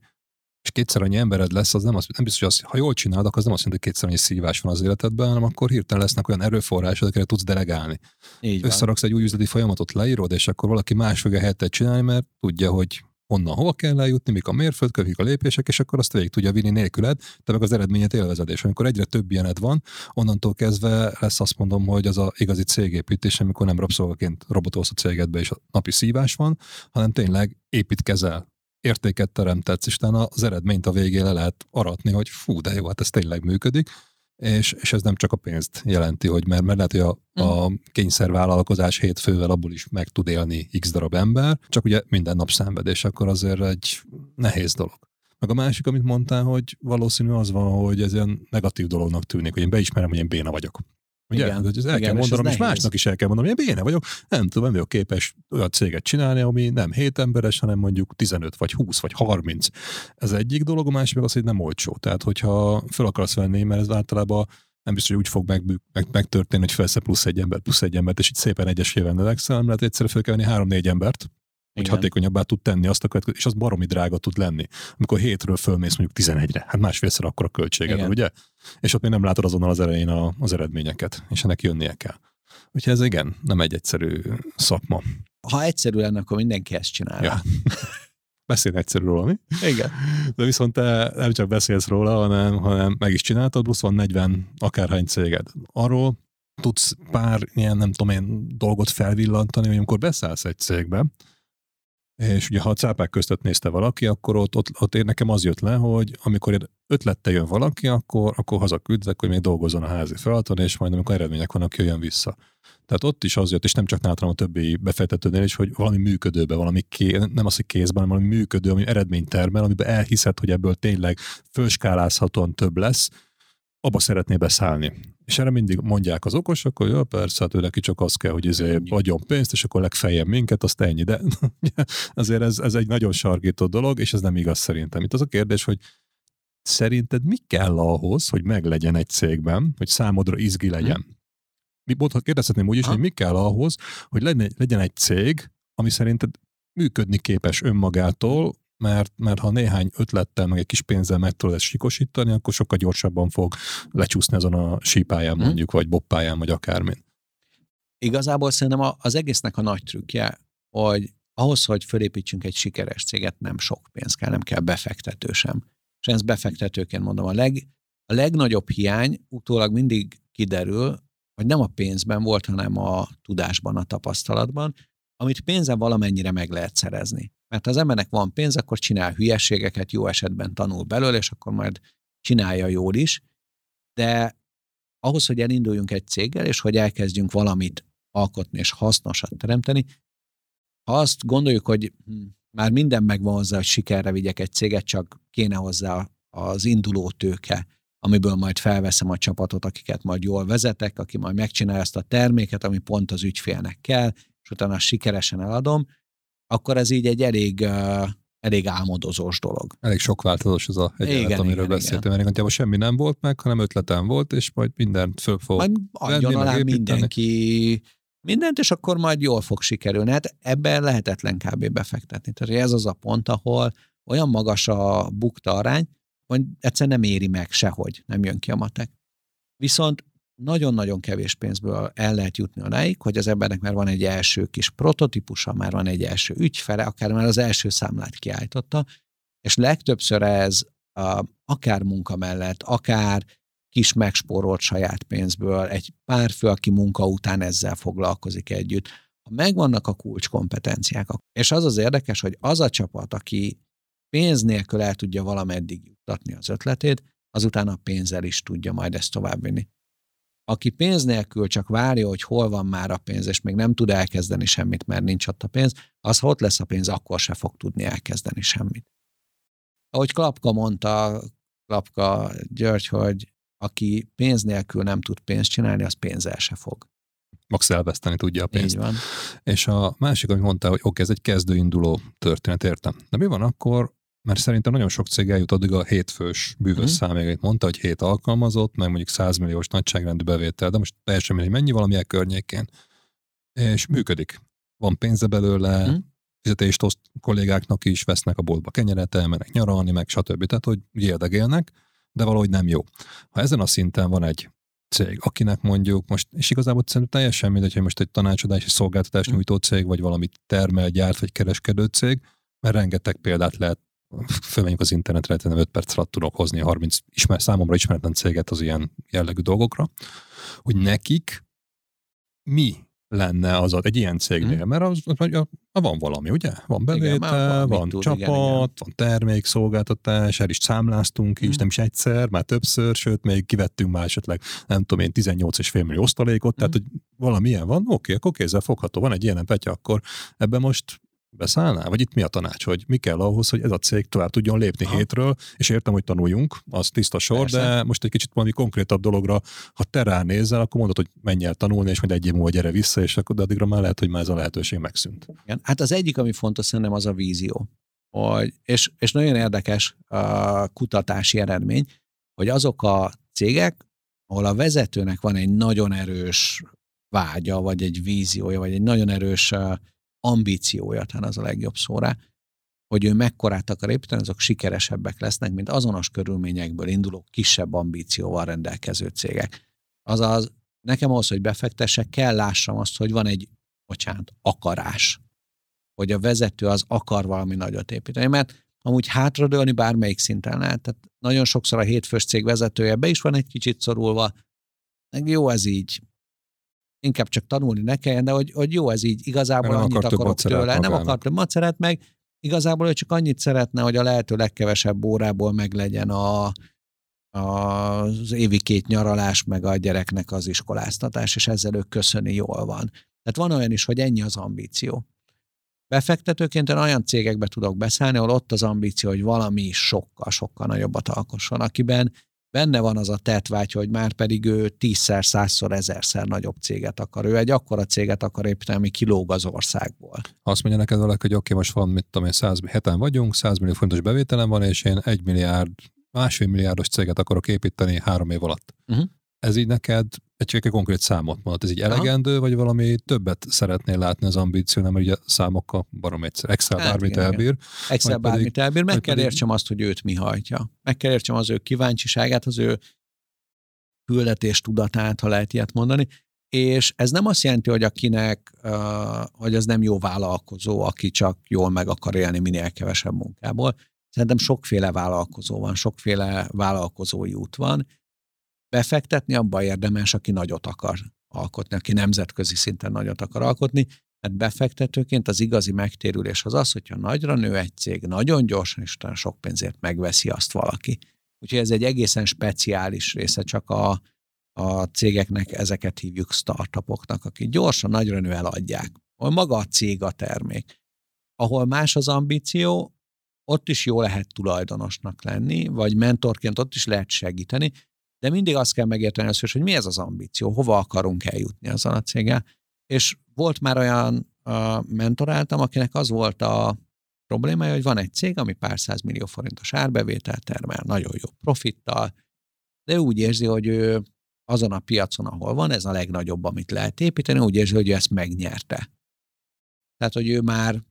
és kétszer annyi embered lesz, az nem, az, nem biztos, hogy az, ha jól csinálod, akkor az nem azt jelenti, hogy kétszer annyi szívás van az életedben, hanem akkor hirtelen lesznek olyan erőforrások, amikre tudsz delegálni. Így Összeraksz egy új üzleti folyamatot, leírod, és akkor valaki más fogja helyettet csinálni, mert tudja, hogy honnan hova kell eljutni, mik a mérföldkövek, mik a lépések, és akkor azt végig tudja vinni nélküled, te meg az eredményet élvezed. És amikor egyre több ilyened van, onnantól kezdve lesz azt mondom, hogy az a igazi cégépítés, amikor nem rabszolgaként robotolsz a cégedbe, és a napi szívás van, hanem tényleg építkezel, értéket teremtetsz, és az eredményt a végén le lehet aratni, hogy fú, de jó, hát ez tényleg működik, és, és ez nem csak a pénzt jelenti, hogy mert, mert lehet, hogy a, a mm. kényszervállalkozás hétfővel abból is meg tud élni x darab ember, csak ugye minden nap szenvedés, akkor azért egy nehéz dolog. Meg a másik, amit mondtál, hogy valószínű az van, hogy ez ilyen negatív dolognak tűnik, hogy én beismerem, hogy én béna vagyok. Ugye? Igen, ez el igen, kell mondanom, és, és másnak is el kell mondanom, hogy én béne vagyok, nem tudom, nem vagyok képes olyan céget csinálni, ami nem 7 emberes, hanem mondjuk 15 vagy 20 vagy 30. Ez egyik dolog, a másik az, hogy nem olcsó. Tehát, hogyha fel akarsz venni, mert ez általában nem biztos, hogy úgy fog meg, meg, megtörténni, hogy felsze plusz egy ember, plusz egy embert, és itt szépen egyesével növekszel, hanem lehet egyszerűen fel kell venni három-négy embert, hogy Igen. hatékonyabbá tud tenni azt a következő, és az baromi drága tud lenni. Amikor hétről fölmész mondjuk 11-re, hát másfélszer akkor a költséged, Igen. ugye? És ott még nem látod azonnal az elején a, az eredményeket, és ennek jönnie kell. Úgyhogy ez igen, nem egy egyszerű szakma. Ha egyszerű lenne, akkor mindenki ezt csinálja. Ja. Beszél egyszerű róla, mi? Igen. De viszont te nem csak beszélsz róla, hanem, hanem meg is csináltad, plusz van 40 akárhány céged. Arról tudsz pár ilyen, nem tudom én, dolgot felvillantani, hogy amikor beszállsz egy cégbe, és ugye ha a cápák között nézte valaki, akkor ott, ott, ott én nekem az jött le, hogy amikor ötlette jön valaki, akkor, akkor hazaküldtek, hogy még dolgozzon a házi feladaton, és majd amikor eredmények vannak, jöjjön vissza. Tehát ott is az jött, és nem csak nálam a többi befektetőnél is, hogy valami működőbe, valami ké, nem az, hogy kézben, hanem valami működő, ami eredményt termel, amiben elhiszed, hogy ebből tényleg fölskálázhatóan több lesz, abba szeretné beszállni. És erre mindig mondják az okosok, hogy jó, persze, hát ő neki csak az kell, hogy izé adjon pénzt, és akkor legfeljebb minket, azt ennyi. De azért ez, ez egy nagyon sarkító dolog, és ez nem igaz szerintem. Itt az a kérdés, hogy szerinted mi kell ahhoz, hogy meglegyen egy cégben, hogy számodra izgi hm. legyen? Mi ha kérdezhetném úgy is, ha? hogy mi kell ahhoz, hogy legyen egy cég, ami szerinted működni képes önmagától, mert, mert ha néhány ötlettel, meg egy kis pénzzel meg tudod ezt sikosítani, akkor sokkal gyorsabban fog lecsúszni azon a sípáján hmm. mondjuk, vagy boppáján, vagy akármin. Igazából szerintem az egésznek a nagy trükkje, hogy ahhoz, hogy fölépítsünk egy sikeres céget, nem sok pénz kell, nem kell befektető sem. És ezt befektetőként mondom, a, leg, a legnagyobb hiány utólag mindig kiderül, hogy nem a pénzben volt, hanem a tudásban, a tapasztalatban, amit pénzen valamennyire meg lehet szerezni. Mert ha az embernek van pénz, akkor csinál hülyeségeket, jó esetben tanul belőle, és akkor majd csinálja jól is. De ahhoz, hogy elinduljunk egy céggel, és hogy elkezdjünk valamit alkotni és hasznosat teremteni, ha azt gondoljuk, hogy hm, már minden megvan hozzá, hogy sikerre vigyek egy céget, csak kéne hozzá az induló tőke, amiből majd felveszem a csapatot, akiket majd jól vezetek, aki majd megcsinálja ezt a terméket, ami pont az ügyfélnek kell, és utána sikeresen eladom, akkor ez így egy elég, elég álmodozós dolog. Elég sok változós az a egyenlet, igen, amiről igen, beszéltem. Igen. Mert semmi nem volt meg, hanem ötletem volt, és majd mindent föl fog Majd adjon alá mindenki mindent, és akkor majd jól fog sikerülni. Hát ebben lehetetlen kb. befektetni. Tehát ez az a pont, ahol olyan magas a bukta arány, hogy egyszerűen nem éri meg sehogy, nem jön ki a matek. Viszont nagyon-nagyon kevés pénzből el lehet jutni odáig, hogy az embernek már van egy első kis prototípusa, már van egy első ügyfele, akár már az első számlát kiállította, és legtöbbször ez a, akár munka mellett, akár kis megspórolt saját pénzből, egy pár fő, aki munka után ezzel foglalkozik együtt. Ha megvannak a kulcskompetenciák, és az az érdekes, hogy az a csapat, aki pénz nélkül el tudja valameddig juttatni az ötletét, azután a pénzzel is tudja majd ezt továbbvinni. Aki pénz nélkül csak várja, hogy hol van már a pénz, és még nem tud elkezdeni semmit, mert nincs ott a pénz, az, ha ott lesz a pénz, akkor se fog tudni elkezdeni semmit. Ahogy Klapka mondta, Klapka György, hogy aki pénz nélkül nem tud pénzt csinálni, az pénzzel se fog. Max elveszteni tudja a pénzt. Így van. És a másik, amit mondta, hogy oké, ez egy kezdőinduló történet, értem. De mi van akkor, mert szerintem nagyon sok cég eljut addig a hétfős bűvös mm. számig, mondta, hogy hét alkalmazott, meg mondjuk 100 milliós nagyságrendű bevétel, de most teljesen mindegy, mennyi valamilyen környékén. És működik. Van pénze belőle, mm. fizetést oszt kollégáknak is, vesznek a boltba kenyeret, elmennek nyaralni, meg stb. Tehát, hogy érdegélnek, de valahogy nem jó. Ha ezen a szinten van egy cég, akinek mondjuk most, és igazából szerintem teljesen mindegy, hogy most egy tanácsadási szolgáltatás mm. nyújtó cég, vagy valami termel, gyárt, vagy kereskedő cég, mert rengeteg példát lehet fölmenjük az internetre, nem 5 perc alatt tudok hozni 30 ismer, számomra ismeretlen céget az ilyen jellegű dolgokra, hogy nekik mi lenne az egy ilyen cégnél, hmm. mert az, az, az, az, van valami, ugye? Van bevétel, van, tud, csapat, igen, igen. van termék, szolgáltatás, el is számláztunk hmm. is, nem is egyszer, már többször, sőt, még kivettünk már esetleg, nem tudom én, 18,5 millió osztalékot, hmm. tehát, hogy valamilyen van, oké, akkor kézzel fogható, van egy ilyen petya, akkor ebben most beszállnál? Vagy itt mi a tanács, hogy mi kell ahhoz, hogy ez a cég tovább tudjon lépni ha. hétről, és értem, hogy tanuljunk, az tiszta sor, Persze. de most egy kicsit valami konkrétabb dologra, ha te ránézel, akkor mondod, hogy menj el tanulni, és majd egy év múlva gyere vissza, és akkor addigra már lehet, hogy már ez a lehetőség megszűnt. Igen. Hát az egyik, ami fontos szerintem, az a vízió. Hogy, és, és nagyon érdekes a kutatási eredmény, hogy azok a cégek, ahol a vezetőnek van egy nagyon erős vágya, vagy egy víziója, vagy egy nagyon erős ambíciója, talán az a legjobb szóra, hogy ő mekkorát akar építeni, azok sikeresebbek lesznek, mint azonos körülményekből induló kisebb ambícióval rendelkező cégek. Azaz, nekem ahhoz, hogy befektessek, kell lássam azt, hogy van egy, bocsánat, akarás. Hogy a vezető az akar valami nagyot építeni, mert amúgy hátradőlni bármelyik szinten lehet. Tehát nagyon sokszor a hétfős cég vezetője be is van egy kicsit szorulva, meg jó ez így, inkább csak tanulni ne kelljen, de hogy, hogy jó ez így, igazából nem annyit akarok tőle, nem akar több maceret meg, igazából ő csak annyit szeretne, hogy a lehető legkevesebb órából meg legyen a, az évi két nyaralás, meg a gyereknek az iskoláztatás, és ezzel ő köszöni jól van. Tehát van olyan is, hogy ennyi az ambíció. Befektetőként én olyan cégekbe tudok beszállni, ahol ott az ambíció, hogy valami sokkal, sokkal nagyobbat alkosson, akiben benne van az a tetvágy, hogy már pedig ő tízszer, százszor, ezerszer nagyobb céget akar. Ő egy akkora céget akar építeni, ami kilóg az országból. Azt mondja neked valaki, hogy oké, okay, most van, mit tudom én, 100, heten vagyunk, 100 millió fontos bevételem van, és én egy milliárd, másfél milliárdos céget akarok építeni három év alatt. Uh-huh. Ez így neked egy, konkrét számot mondod, ez így elegendő, Aha. vagy valami többet szeretnél látni az ambíció, nem, ugye számokkal barom egyszer. Excel hát, bármit igen, elbír. Excel bármit pedig, elbír, meg kell pedig... értsem azt, hogy őt mi hajtja. Meg kell értsem az ő kíváncsiságát, az ő küldetés tudatát, ha lehet ilyet mondani. És ez nem azt jelenti, hogy akinek, hogy az nem jó vállalkozó, aki csak jól meg akar élni minél kevesebb munkából. Szerintem sokféle vállalkozó van, sokféle vállalkozói út van, befektetni, abba érdemes, aki nagyot akar alkotni, aki nemzetközi szinten nagyot akar alkotni, mert befektetőként az igazi megtérülés az az, hogyha nagyra nő egy cég, nagyon gyorsan és sok pénzért megveszi azt valaki. Úgyhogy ez egy egészen speciális része, csak a, a cégeknek ezeket hívjuk startupoknak, akik gyorsan, nagyra nő eladják. Ahol maga a cég a termék. Ahol más az ambíció, ott is jó lehet tulajdonosnak lenni, vagy mentorként ott is lehet segíteni, de mindig azt kell megérteni az, hogy mi ez az ambíció, hova akarunk eljutni azzal a céggel. És volt már olyan uh, mentoráltam, akinek az volt a problémája, hogy van egy cég, ami pár száz millió forintos árbevételt termel, nagyon jó profittal, de úgy érzi, hogy ő azon a piacon, ahol van, ez a legnagyobb, amit lehet építeni, úgy érzi, hogy ő ezt megnyerte. Tehát, hogy ő már,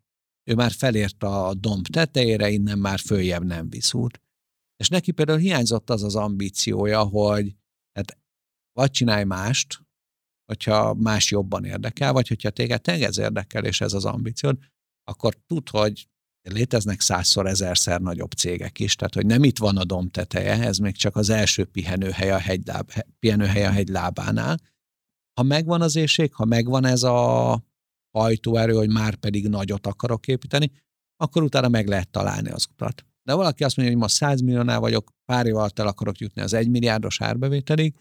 ő már felért a domb tetejére, innen már följebb nem visz. És neki például hiányzott az az ambíciója, hogy hát vagy csinálj mást, hogyha más jobban érdekel, vagy hogyha téged ez érdekel, és ez az ambíciód, akkor tud, hogy léteznek százszor, ezerszer nagyobb cégek is, tehát hogy nem itt van a dom teteje, ez még csak az első pihenőhely a, hegyláb, pihenőhely a hegy lábánál. Ha megvan az éjség, ha megvan ez a hajtóerő, hogy már pedig nagyot akarok építeni, akkor utána meg lehet találni az utat. De valaki azt mondja, hogy ma 100 milliónál vagyok, pár év alatt el akarok jutni az 1 milliárdos árbevételig,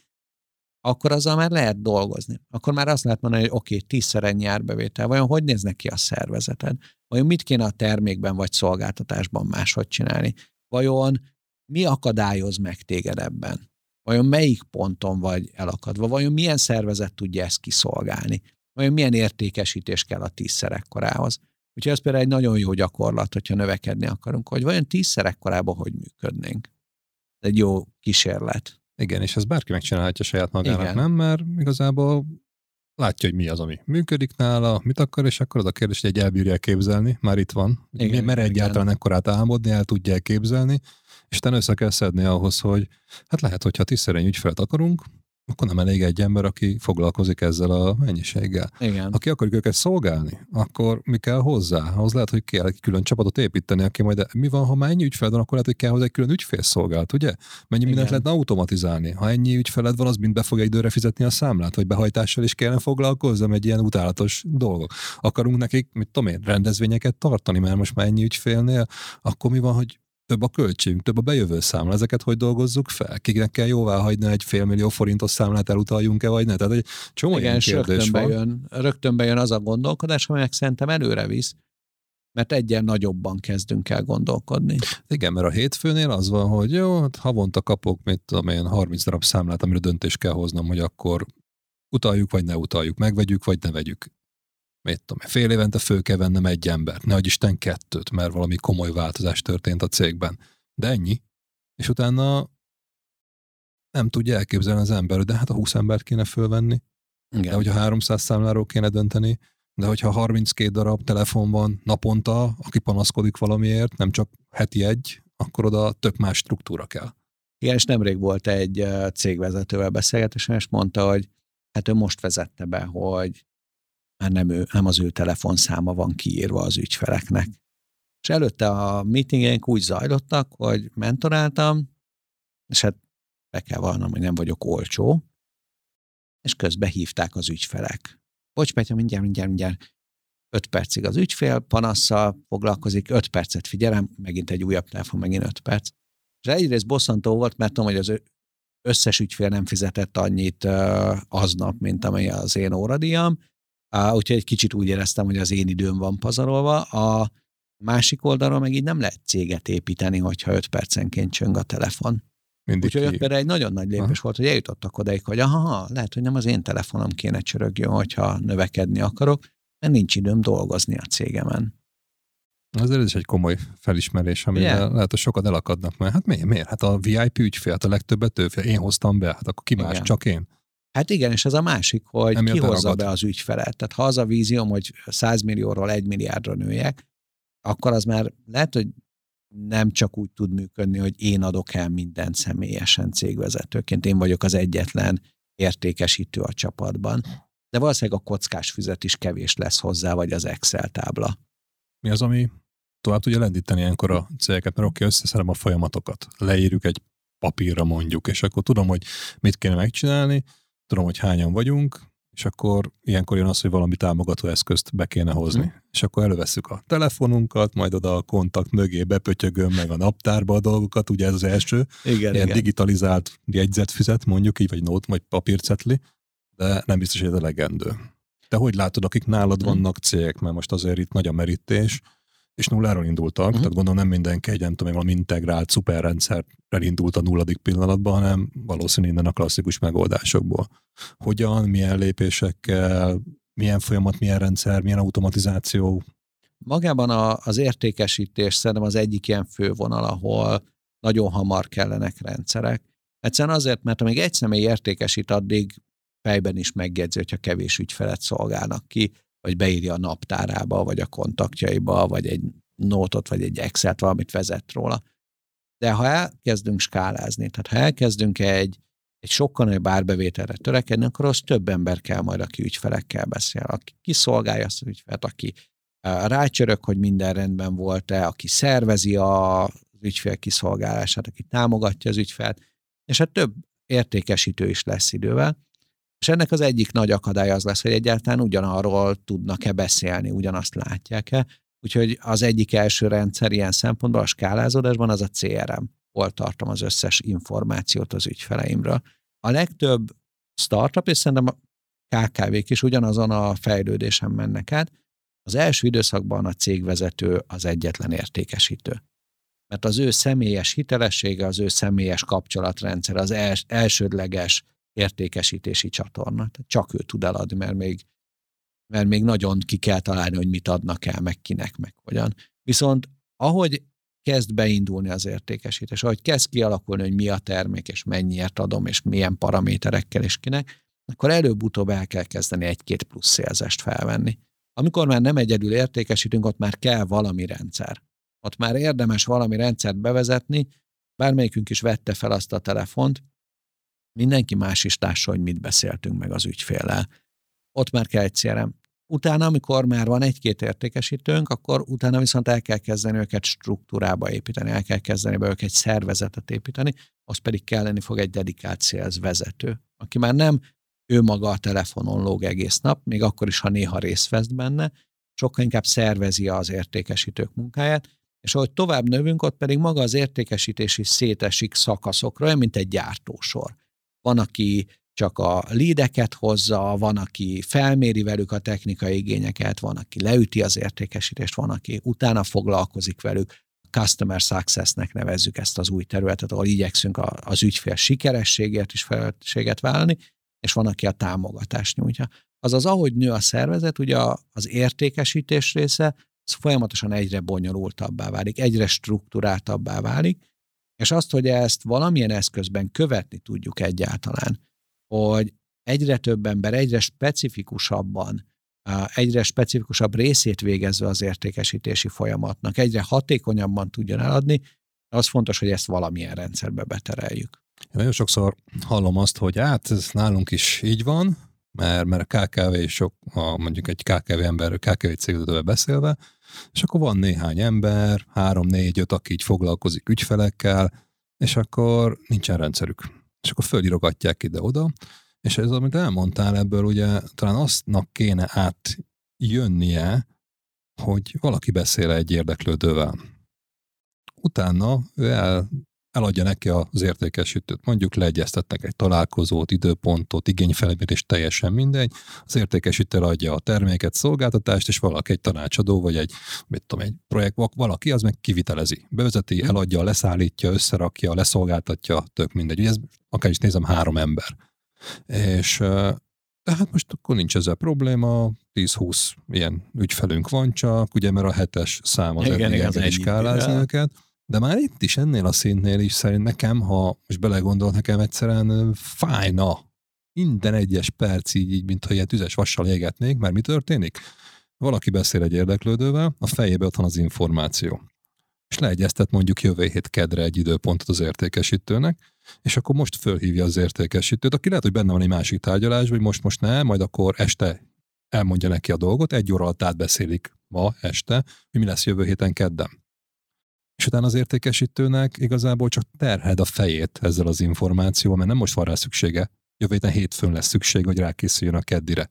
akkor azzal már lehet dolgozni. Akkor már azt lehet mondani, hogy oké, okay, tízszer ennyi árbevétel. Vajon hogy néznek ki a szervezeted? Vajon mit kéne a termékben vagy szolgáltatásban máshogy csinálni? Vajon mi akadályoz meg téged ebben? Vajon melyik ponton vagy elakadva? Vajon milyen szervezet tudja ezt kiszolgálni? Vajon milyen értékesítés kell a tízszer ekkorához? Úgyhogy ez például egy nagyon jó gyakorlat, hogyha növekedni akarunk, hogy vajon tízszer ekkorában hogy működnénk. Egy jó kísérlet. Igen, és ez bárki megcsinálhatja saját magának, Igen. nem? Mert igazából látja, hogy mi az, ami működik nála, mit akar, és akkor az a kérdés, hogy egy elbírja képzelni, már itt van. Igen, Mer egyáltalán ekkorát álmodni, el tudja képzelni, és te össze kell szedni ahhoz, hogy hát lehet, hogyha tisztelény ügyfelet akarunk, akkor nem elég egy ember, aki foglalkozik ezzel a mennyiséggel. Igen. Aki akarjuk őket szolgálni, akkor mi kell hozzá? Ahhoz lehet, hogy kell egy külön csapatot építeni, aki majd, de mi van, ha már ennyi ügyfeled van, akkor lehet, hogy kell hozzá egy külön ügyfélszolgált, ugye? Mennyi Igen. mindent lehetne automatizálni? Ha ennyi ügyfeled van, az mind be fogja időre fizetni a számlát, vagy behajtással is kellene foglalkozzam egy ilyen utálatos dolgok. Akarunk nekik, mit tudom én, rendezvényeket tartani, mert most már ennyi ügyfélnél, akkor mi van, hogy több a költségünk, több a bejövő számla. Ezeket hogy dolgozzuk fel? Kiknek kell jóvá hagyni egy félmillió forintos számlát elutaljunk-e, vagy ne? Tehát egy csomó Igen, ilyen kérdés rögtön van. Bejön, rögtön bejön az a gondolkodás, amelyek szerintem előre visz, mert egyen nagyobban kezdünk el gondolkodni. Igen, mert a hétfőnél az van, hogy jó, hát havonta kapok, mit tudom én, 30 darab számlát, amire döntés kell hoznom, hogy akkor utaljuk, vagy ne utaljuk, megvegyük, vagy ne vegyük mit tudom, fél évente föl kell vennem egy embert, ne Isten kettőt, mert valami komoly változás történt a cégben. De ennyi. És utána nem tudja elképzelni az ember, de hát a 20 embert kéne fölvenni, Igen. de hogyha 300 számláról kéne dönteni, de hogyha 32 darab telefon van naponta, aki panaszkodik valamiért, nem csak heti egy, akkor oda tök más struktúra kell. Igen, és nemrég volt egy cégvezetővel beszélgetésem, és mondta, hogy hát ő most vezette be, hogy már nem, ő, nem az ő telefonszáma van kiírva az ügyfeleknek. És előtte a meetingeink úgy zajlottak, hogy mentoráltam, és hát be kell vallanom, hogy nem vagyok olcsó, és közben hívták az ügyfelek. Bocs, Petya, mindjárt, mindjárt, mindjárt. Öt percig az ügyfél panasszal foglalkozik, öt percet figyelem, megint egy újabb telefon, megint öt perc. És egyrészt bosszantó volt, mert tudom, hogy az összes ügyfél nem fizetett annyit aznap, mint amely az én óradíjam, úgyhogy egy kicsit úgy éreztem, hogy az én időm van pazarolva. A másik oldalról meg így nem lehet céget építeni, hogyha öt percenként csöng a telefon. Mindig Úgyhogy ott például egy nagyon nagy lépés ha. volt, hogy eljutottak odaig, hogy aha, lehet, hogy nem az én telefonom kéne csörögjön, hogyha növekedni akarok, mert nincs időm dolgozni a cégemen. Azért ez is egy komoly felismerés, ami yeah. lehet, hogy sokat elakadnak, mert hát miért? miért? Hát a VIP ügyfél, hát a legtöbbet ő, én hoztam be, hát akkor ki Igen. más, csak én. Hát igen, és ez a másik, hogy Nem ki hozza be az ügyfelet. Tehát ha az a vízióm, hogy 100 millióról 1 milliárdra nőjek, akkor az már lehet, hogy nem csak úgy tud működni, hogy én adok el mindent személyesen cégvezetőként, én vagyok az egyetlen értékesítő a csapatban. De valószínűleg a kockás füzet is kevés lesz hozzá, vagy az Excel tábla. Mi az, ami tovább tudja lendíteni ilyenkor a cégeket, mert oké, összeszedem a folyamatokat, leírjuk egy papírra mondjuk, és akkor tudom, hogy mit kéne megcsinálni, tudom, hogy hányan vagyunk, és akkor ilyenkor jön az, hogy valami támogató eszközt be kéne hozni. Mm. És akkor előveszük a telefonunkat, majd oda a kontakt mögé bepötyögöm meg a naptárba a dolgokat, ugye ez az első. Igen, ilyen igen. digitalizált jegyzetfüzet, mondjuk így, vagy nót, vagy papírcetli, de nem biztos, hogy ez elegendő. De hogy látod, akik nálad mm. vannak cégek, mert most azért itt nagy a merítés, és nulláról indultak, uh-huh. tehát gondolom nem mindenki egy, nem tudom, valami integrált szuperrendszerrel indult a nulladik pillanatban, hanem valószínűleg innen a klasszikus megoldásokból. Hogyan, milyen lépésekkel, milyen folyamat, milyen rendszer, milyen automatizáció? Magában a, az értékesítés szerintem az egyik ilyen fővonal, ahol nagyon hamar kellenek rendszerek. Egyszerűen azért, mert amíg egy személy értékesít, addig fejben is megjegyzi, hogyha kevés ügyfelet szolgálnak ki, vagy beírja a naptárába, vagy a kontaktjaiba, vagy egy nótot, vagy egy Excel-t, valamit vezet róla. De ha elkezdünk skálázni, tehát ha elkezdünk egy, egy sokkal nagyobb árbevételre törekedni, akkor az több ember kell majd, aki ügyfelekkel beszél, aki kiszolgálja azt az ügyfelet, aki rácsörök, hogy minden rendben volt-e, aki szervezi az ügyfél kiszolgálását, aki támogatja az ügyfelt, és hát több értékesítő is lesz idővel. És ennek az egyik nagy akadály az lesz, hogy egyáltalán ugyanarról tudnak-e beszélni, ugyanazt látják-e. Úgyhogy az egyik első rendszer ilyen szempontból a skálázódásban az a CRM, hol tartom az összes információt az ügyfeleimről. A legtöbb startup, és szerintem a KKV-k is ugyanazon a fejlődésen mennek át. Az első időszakban a cégvezető az egyetlen értékesítő. Mert az ő személyes hitelessége, az ő személyes kapcsolatrendszer, az els, elsődleges értékesítési csatorna. Tehát csak ő tud eladni, mert még, mert még nagyon ki kell találni, hogy mit adnak el, meg kinek, meg hogyan. Viszont ahogy kezd beindulni az értékesítés, ahogy kezd kialakulni, hogy mi a termék, és mennyiért adom, és milyen paraméterekkel, és kinek, akkor előbb-utóbb el kell kezdeni egy-két plusz szélzest felvenni. Amikor már nem egyedül értékesítünk, ott már kell valami rendszer. Ott már érdemes valami rendszert bevezetni, bármelyikünk is vette fel azt a telefont, mindenki más is társa, hogy mit beszéltünk meg az ügyféllel. Ott már kell egy CRM. Utána, amikor már van egy-két értékesítőnk, akkor utána viszont el kell kezdeni őket struktúrába építeni, el kell kezdeni be őket egy szervezetet építeni, az pedig kelleni fog egy dedikált sales vezető, aki már nem ő maga a telefonon lóg egész nap, még akkor is, ha néha részt vesz benne, sokkal inkább szervezi az értékesítők munkáját, és ahogy tovább növünk, ott pedig maga az értékesítés is szétesik szakaszokra, olyan, mint egy gyártósor. Van, aki csak a lídeket hozza, van, aki felméri velük a technikai igényeket, van, aki leüti az értékesítést, van, aki utána foglalkozik velük. Customer Success-nek nevezzük ezt az új területet, ahol igyekszünk az ügyfél sikerességért is felelősséget vállalni, és van, aki a támogatást nyújtja. Azaz, ahogy nő a szervezet, ugye az értékesítés része az folyamatosan egyre bonyolultabbá válik, egyre struktúráltabbá válik, és azt, hogy ezt valamilyen eszközben követni tudjuk egyáltalán, hogy egyre több ember egyre specifikusabban, egyre specifikusabb részét végezve az értékesítési folyamatnak, egyre hatékonyabban tudjon eladni, az fontos, hogy ezt valamilyen rendszerbe betereljük. Én nagyon sokszor hallom azt, hogy hát ez nálunk is így van, mert, mert a KKV sok, a, mondjuk egy KKV ember, KKV cégvezetővel beszélve, és akkor van néhány ember, három, négy, öt, aki így foglalkozik ügyfelekkel, és akkor nincsen rendszerük. És akkor fölirogatják ide-oda, és ez, amit elmondtál ebből, ugye talán aztnak kéne átjönnie, hogy valaki beszél egy érdeklődővel. Utána ő el eladja neki az értékesítőt. Mondjuk leegyeztetnek egy találkozót, időpontot, igényfelmérést, teljesen mindegy. Az értékesítő adja a terméket, szolgáltatást, és valaki egy tanácsadó, vagy egy, mit tudom, egy projekt, valaki az meg kivitelezi. Bevezeti, mhm. eladja, leszállítja, összerakja, leszolgáltatja, tök mindegy. Ugye ez akár is nézem, három ember. És tehát most akkor nincs ezzel probléma, 10-20 ilyen ügyfelünk van csak, ugye mert a hetes szám az igen, igen, az skálázni őket. De már itt is, ennél a szintnél is szerint nekem, ha most belegondol, nekem egyszerűen fájna minden egyes perc így, így mint ha ilyen tüzes vassal égetnék, mert mi történik? Valaki beszél egy érdeklődővel, a fejébe ott van az információ. És leegyeztet mondjuk jövő hét kedre egy időpontot az értékesítőnek, és akkor most fölhívja az értékesítőt, aki lehet, hogy benne van egy másik tárgyalás, vagy most most ne, majd akkor este elmondja neki a dolgot, egy óra alatt átbeszélik ma este, hogy mi lesz jövő héten kedden és utána az értékesítőnek igazából csak terhed a fejét ezzel az információval, mert nem most van rá szüksége. Jövő héten hétfőn lesz szükség, hogy rákészüljön a keddire.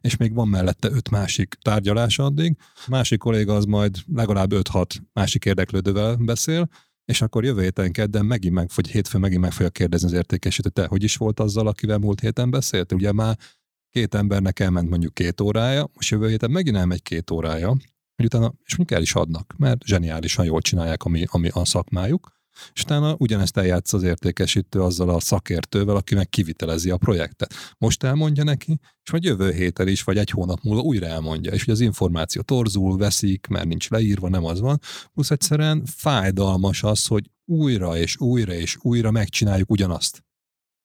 És még van mellette öt másik tárgyalás addig, másik kolléga az majd legalább 5-6 másik érdeklődővel beszél, és akkor jövő héten kedden megint meg, vagy hétfőn megint meg fogja kérdezni az értékesítő, te hogy is volt azzal, akivel múlt héten beszélt? Ugye már két embernek elment mondjuk két órája, most jövő héten megint elmegy két órája, hogy utána, és mondjuk el is adnak, mert zseniálisan jól csinálják, ami, ami a szakmájuk, és utána ugyanezt eljátsz az értékesítő azzal a szakértővel, aki meg kivitelezi a projektet. Most elmondja neki, és majd jövő héten is, vagy egy hónap múlva újra elmondja, és hogy az információ torzul, veszik, mert nincs leírva, nem az van, plusz egyszerűen fájdalmas az, hogy újra és újra és újra megcsináljuk ugyanazt.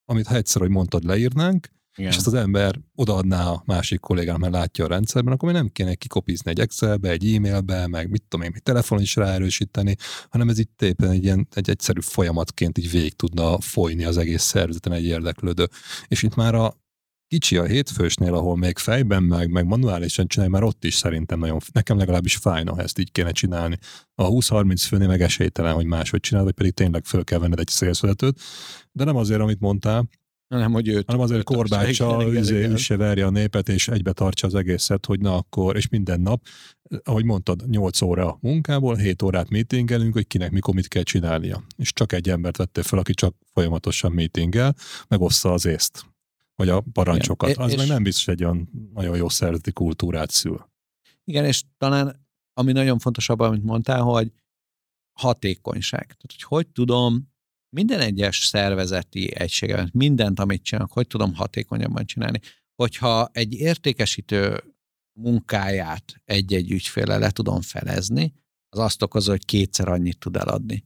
Amit ha egyszer, hogy mondtad, leírnánk, igen. és ezt az ember odaadná a másik kollégának, mert látja a rendszerben, akkor nem kéne kikopizni egy Excelbe, egy e-mailbe, meg mit tudom én, egy telefonon is ráerősíteni, hanem ez itt éppen egy, ilyen, egy egyszerű folyamatként így végig tudna folyni az egész szervezeten egy érdeklődő. És itt már a kicsi a hétfősnél, ahol még fejben meg, meg manuálisan csinálja, már ott is szerintem nagyon, nekem legalábbis fájna, ha ezt így kéne csinálni. A 20-30 főnél meg esélytelen, hogy máshogy csinál, vagy pedig tényleg föl kell venned egy szélszületőt. De nem azért, amit mondtál, hanem, hogy őt, hanem azért korbácsa üsse verje a népet, és egybe tartsa az egészet, hogy na akkor, és minden nap, ahogy mondtad, 8 óra munkából, 7 órát meetingelünk, hogy kinek mikor mit kell csinálnia. És csak egy embert vettél fel, aki csak folyamatosan meetingel, megoszta az észt. vagy a parancsokat. Igen. Az És- meg nem biztos egy olyan nagyon jó szervezeti kultúrát szül. Igen, és talán ami nagyon fontos abban, amit mondtál, hogy hatékonyság. Tehát, hogy hogy tudom minden egyes szervezeti egységet, mindent, amit csinálok, hogy tudom hatékonyabban csinálni. Hogyha egy értékesítő munkáját egy-egy ügyféle le tudom felezni, az azt okozza, hogy kétszer annyit tud eladni.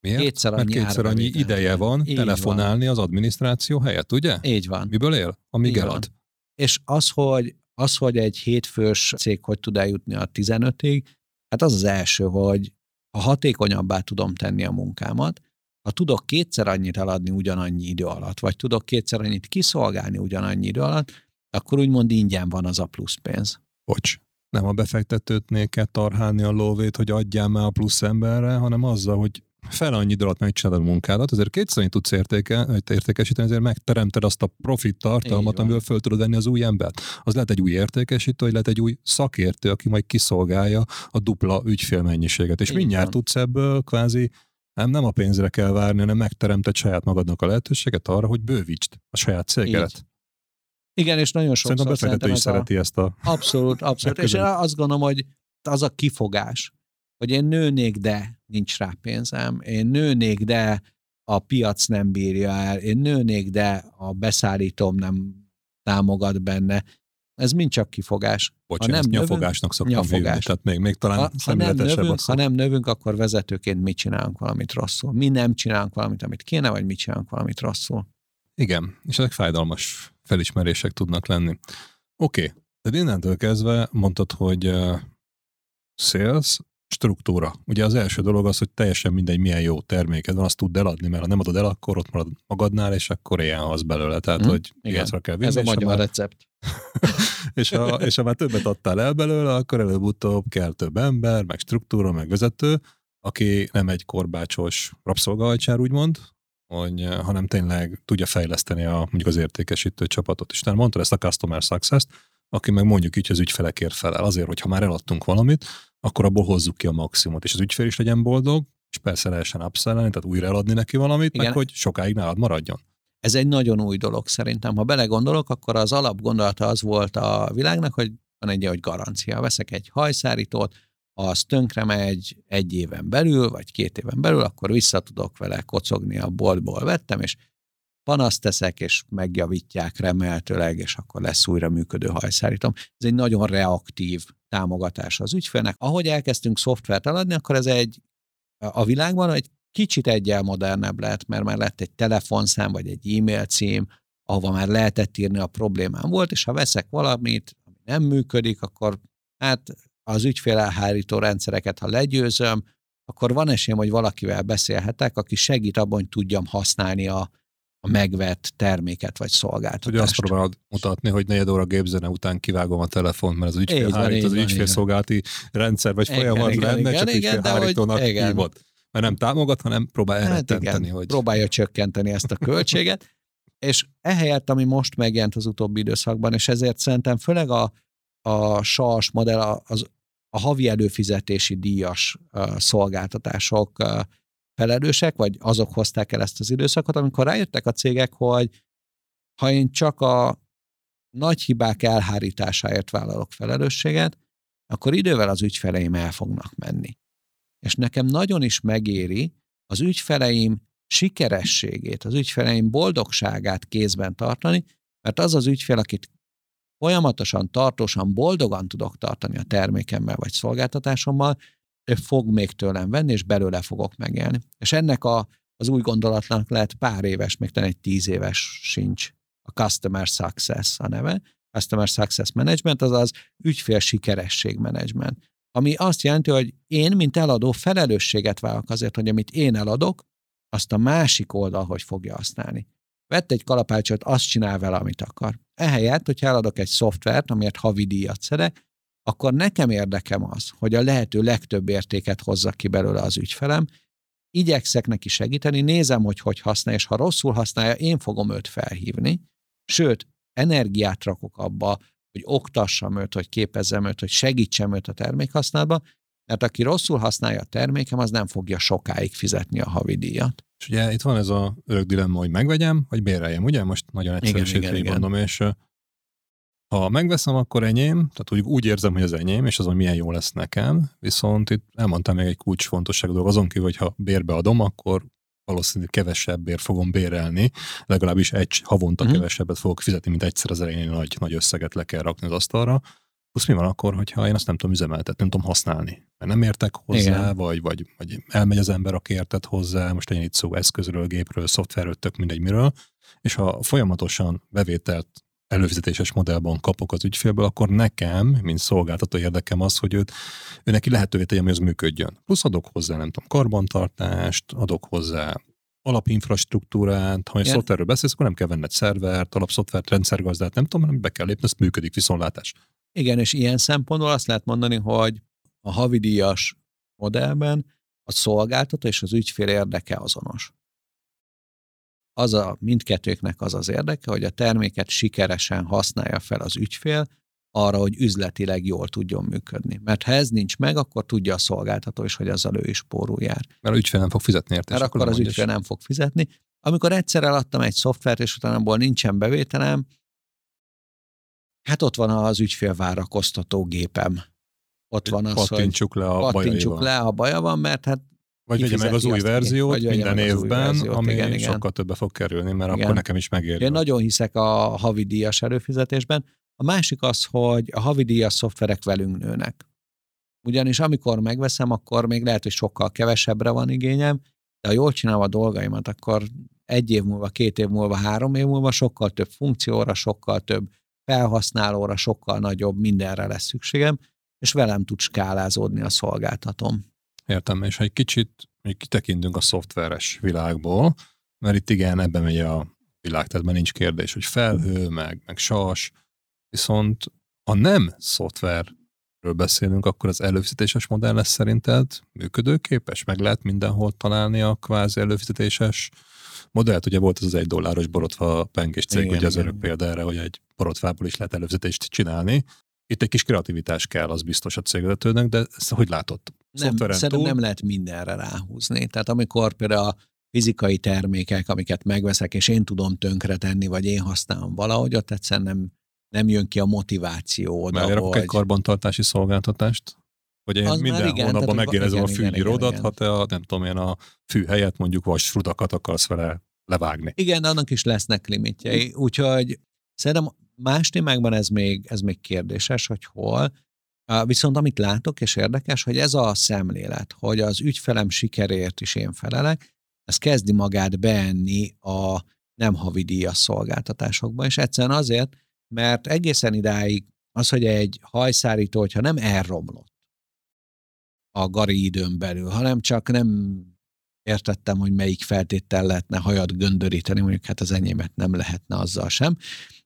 Miért? Kétszer Mert annyi kétszer annyi ideje van Így telefonálni az adminisztráció helyett, ugye? Így van. Miből él? Amíg Így van. elad. És az, hogy, az, hogy egy hétfős cég hogy tud eljutni a 15-ig, hát az az első, hogy ha hatékonyabbá tudom tenni a munkámat, ha tudok kétszer annyit eladni ugyanannyi idő alatt, vagy tudok kétszer annyit kiszolgálni ugyanannyi idő alatt, akkor úgymond ingyen van az a plusz pénz. Bocs. Nem a befektetőtnél kell tarhálni a lóvét, hogy adjál már a plusz emberre, hanem azzal, hogy fel annyi idő alatt megcsinálod a munkádat, ezért kétszer annyit tudsz értéke, értékesíteni, ezért megteremted azt a profit tartalmat, amiből föl tudod venni az új embert. Az lehet egy új értékesítő, vagy lehet egy új szakértő, aki majd kiszolgálja a dupla ügyfélmennyiséget. És Így mindjárt van. tudsz ebből kvázi nem, nem a pénzre kell várni, hanem megteremted saját magadnak a lehetőséget arra, hogy bővítsd a saját cégedet. Igen, és nagyon sokszor Szerintem befektető is ez a- szereti ezt a... Abszolút, abszolút. És én azt gondolom, hogy az a kifogás, hogy én nőnék, de nincs rá pénzem, én nőnék, de a piac nem bírja el, én nőnék, de a beszállítóm nem támogat benne. Ez mind csak kifogás. Bocsánat, nem ezt növünk, nyafogásnak szoktam nyafogás. hívni, tehát még, még talán Ha, ha, nem növünk, ha nem növünk, akkor vezetőként mi csinálunk valamit rosszul. Mi nem csinálunk valamit, amit kéne, vagy mi csinálunk valamit rosszul. Igen, és ezek fájdalmas felismerések tudnak lenni. Oké, okay. de innentől kezdve mondtad, hogy uh, sales, struktúra. Ugye az első dolog az, hogy teljesen mindegy, milyen jó terméked van, azt tudd eladni, mert ha nem adod el, akkor ott marad magadnál, és akkor ilyen hasz belőle. Tehát, Mhm, hogy igen. piacra kell vinni, Ez a ha magyar már, recept. és, ha, és ha már többet adtál el belőle, akkor előbb-utóbb kell több ember, meg struktúra, meg vezető, aki nem egy korbácsos rabszolgahajcsár, úgymond, hogy, eh, hanem tényleg tudja fejleszteni a, mondjuk az értékesítő csapatot. És te mondtad ezt a customer success-t, aki meg mondjuk így az ügyfelekért felel. Azért, hogy ha már eladtunk valamit, akkor abból hozzuk ki a maximumot, és az ügyfél is legyen boldog, és persze lehessen upsellelni, tehát újra eladni neki valamit, Igen. meg hogy sokáig nálad maradjon. Ez egy nagyon új dolog szerintem. Ha belegondolok, akkor az alapgondolata az volt a világnak, hogy van egy hogy garancia. Veszek egy hajszárítót, az tönkre megy egy éven belül, vagy két éven belül, akkor vissza tudok vele kocogni a boltból vettem, és panaszt teszek, és megjavítják remélhetőleg, és akkor lesz újra működő hajszárítom. Ez egy nagyon reaktív támogatás az ügyfélnek. Ahogy elkezdtünk szoftvert eladni, akkor ez egy a világban egy kicsit egyel modernebb lett, mert már lett egy telefonszám, vagy egy e-mail cím, ahova már lehetett írni a problémám volt, és ha veszek valamit, ami nem működik, akkor hát az ügyfélelhárító rendszereket, ha legyőzöm, akkor van esélyem, hogy valakivel beszélhetek, aki segít abban, hogy tudjam használni a, a megvett terméket vagy szolgáltatást. Ugye azt próbálod mutatni, hogy negyed óra gépzene után kivágom a telefont, mert az Így van, ügyfélhárít, így az ügyfélszolgálati rendszer vagy Igen, folyamat igen, lenne, igen, csak igen, ügyfélhárítónak hívod. Mert nem támogat, hanem próbál Hát elrettenteni, igen, hogy próbálja csökkenteni ezt a költséget, és ehelyett, ami most megjelent az utóbbi időszakban, és ezért szerintem főleg a, a SARS modell, a- az, a havi előfizetési díjas ö, szolgáltatások ö, felelősek, vagy azok hozták el ezt az időszakot, amikor rájöttek a cégek, hogy ha én csak a nagy hibák elhárításáért vállalok felelősséget, akkor idővel az ügyfeleim el fognak menni. És nekem nagyon is megéri az ügyfeleim sikerességét, az ügyfeleim boldogságát kézben tartani, mert az az ügyfél, akit folyamatosan, tartósan, boldogan tudok tartani a termékemmel vagy szolgáltatásommal, ő fog még tőlem venni, és belőle fogok megélni. És ennek a, az új gondolatnak lehet pár éves, még talán egy tíz éves sincs. A Customer Success a neve. Customer Success Management, azaz ügyfél sikeresség management. Ami azt jelenti, hogy én, mint eladó felelősséget vállalok azért, hogy amit én eladok, azt a másik oldal hogy fogja használni. Vett egy kalapácsot, azt csinál vele, amit akar. Ehelyett, hogyha eladok egy szoftvert, amiért havi díjat szedek, akkor nekem érdekem az, hogy a lehető legtöbb értéket hozza ki belőle az ügyfelem, igyekszek neki segíteni, nézem, hogy hogy használja, és ha rosszul használja, én fogom őt felhívni, sőt, energiát rakok abba, hogy oktassam őt, hogy képezzem őt, hogy segítsem őt a termékhasználatba, mert aki rosszul használja a termékem, az nem fogja sokáig fizetni a havidíjat. És ugye itt van ez a örök dilemma, hogy megvegyem, vagy béreljem, ugye? Most nagyon egyszerűsítve mondom, és ha megveszem, akkor enyém, tehát úgy, úgy érzem, hogy az enyém, és azon milyen jó lesz nekem, viszont itt elmondtam még egy kulcsfontosságú dolog, azon kívül, hogy ha bérbe adom, akkor valószínűleg kevesebbért fogom bérelni, legalábbis egy havonta uh-huh. kevesebbet fogok fizetni, mint egyszer az elején nagy, nagy összeget le kell rakni az asztalra. Plusz mi van akkor, hogyha én azt nem tudom üzemeltetni, nem tudom használni? Mert nem értek hozzá, vagy, vagy, vagy elmegy az ember, aki értett hozzá, most legyen itt szó eszközről, gépről, szoftverről, tök mindegy miről, és ha folyamatosan bevételt előfizetéses modellben kapok az ügyfélből, akkor nekem, mint szolgáltató érdekem az, hogy őt, ő neki lehetővé tegyem, hogy az működjön. Plusz adok hozzá, nem tudom, karbantartást, adok hozzá alapinfrastruktúrát, ha egy szoftverről beszélsz, akkor nem kell venned szervert, alapszoftvert, rendszergazdát, nem tudom, hanem be kell lépni, ezt működik viszontlátás. Igen, és ilyen szempontból azt lehet mondani, hogy a havidíjas modellben a szolgáltató és az ügyfél érdeke azonos az a mindkettőknek az az érdeke, hogy a terméket sikeresen használja fel az ügyfél, arra, hogy üzletileg jól tudjon működni. Mert ha ez nincs meg, akkor tudja a szolgáltató is, hogy azzal ő is pórul jár. Mert az ügyfél nem fog fizetni érte. Mert akkor az ügyfél nem fog fizetni. Amikor egyszer eladtam egy szoftvert, és utána abból nincsen bevételem, hát ott van az ügyfél várakoztató gépem. Ott van az, pattintsuk hogy le a pattintsuk le, ha baja van, mert hát vagy vegye meg az új verziót vagy minden évben, verziót, ami igen, igen. sokkal többe fog kerülni, mert igen. akkor nekem is megéri. Én nagyon hiszek a havidíjas előfizetésben. A másik az, hogy a havidíjas szoftverek velünk nőnek. Ugyanis amikor megveszem, akkor még lehet, hogy sokkal kevesebbre van igényem, de ha jól csinálom a dolgaimat, akkor egy év múlva, két év múlva, három év múlva sokkal több funkcióra, sokkal több felhasználóra, sokkal nagyobb mindenre lesz szükségem, és velem tud skálázódni a szolgáltatom. Értem, és ha egy kicsit még kitekintünk a szoftveres világból, mert itt igen, ebben megy a világ, tehát nincs kérdés, hogy felhő, meg, meg sas, viszont ha nem szoftverről beszélünk, akkor az előfizetéses modell lesz szerinted működőképes? Meg lehet mindenhol találni a kvázi előfizetéses modellt? Ugye volt az az egy dolláros borotva pengés cég, igen, ugye az örök példa erre, hogy egy borotvából is lehet előfizetést csinálni. Itt egy kis kreativitás kell, az biztos a cégvezetőnek, de ezt hogy látod? Nem, szerintem túl? nem lehet mindenre ráhúzni. Tehát amikor például a fizikai termékek, amiket megveszek, és én tudom tönkre tenni, vagy én használom valahogy, ott egyszerűen nem, nem jön ki a motiváció oda, Mert hogy... egy karbantartási szolgáltatást? Hogy én az minden igen, hónapban megérezem a fűnyíródat, ha te a, nem tudom én, a fű helyett mondjuk vasrudakat akarsz vele levágni. Igen, de annak is lesznek limitjei, úgyhogy szerintem más témákban ez még, ez még kérdéses, hogy hol, Viszont amit látok, és érdekes, hogy ez a szemlélet, hogy az ügyfelem sikeréért is én felelek, ez kezdi magát beenni a nem havidíjas szolgáltatásokba, és egyszerűen azért, mert egészen idáig az, hogy egy hajszárító, hogyha nem elromlott a gari időn belül, hanem csak nem értettem, hogy melyik feltétel lehetne hajat göndöríteni, mondjuk hát az enyémet nem lehetne azzal sem,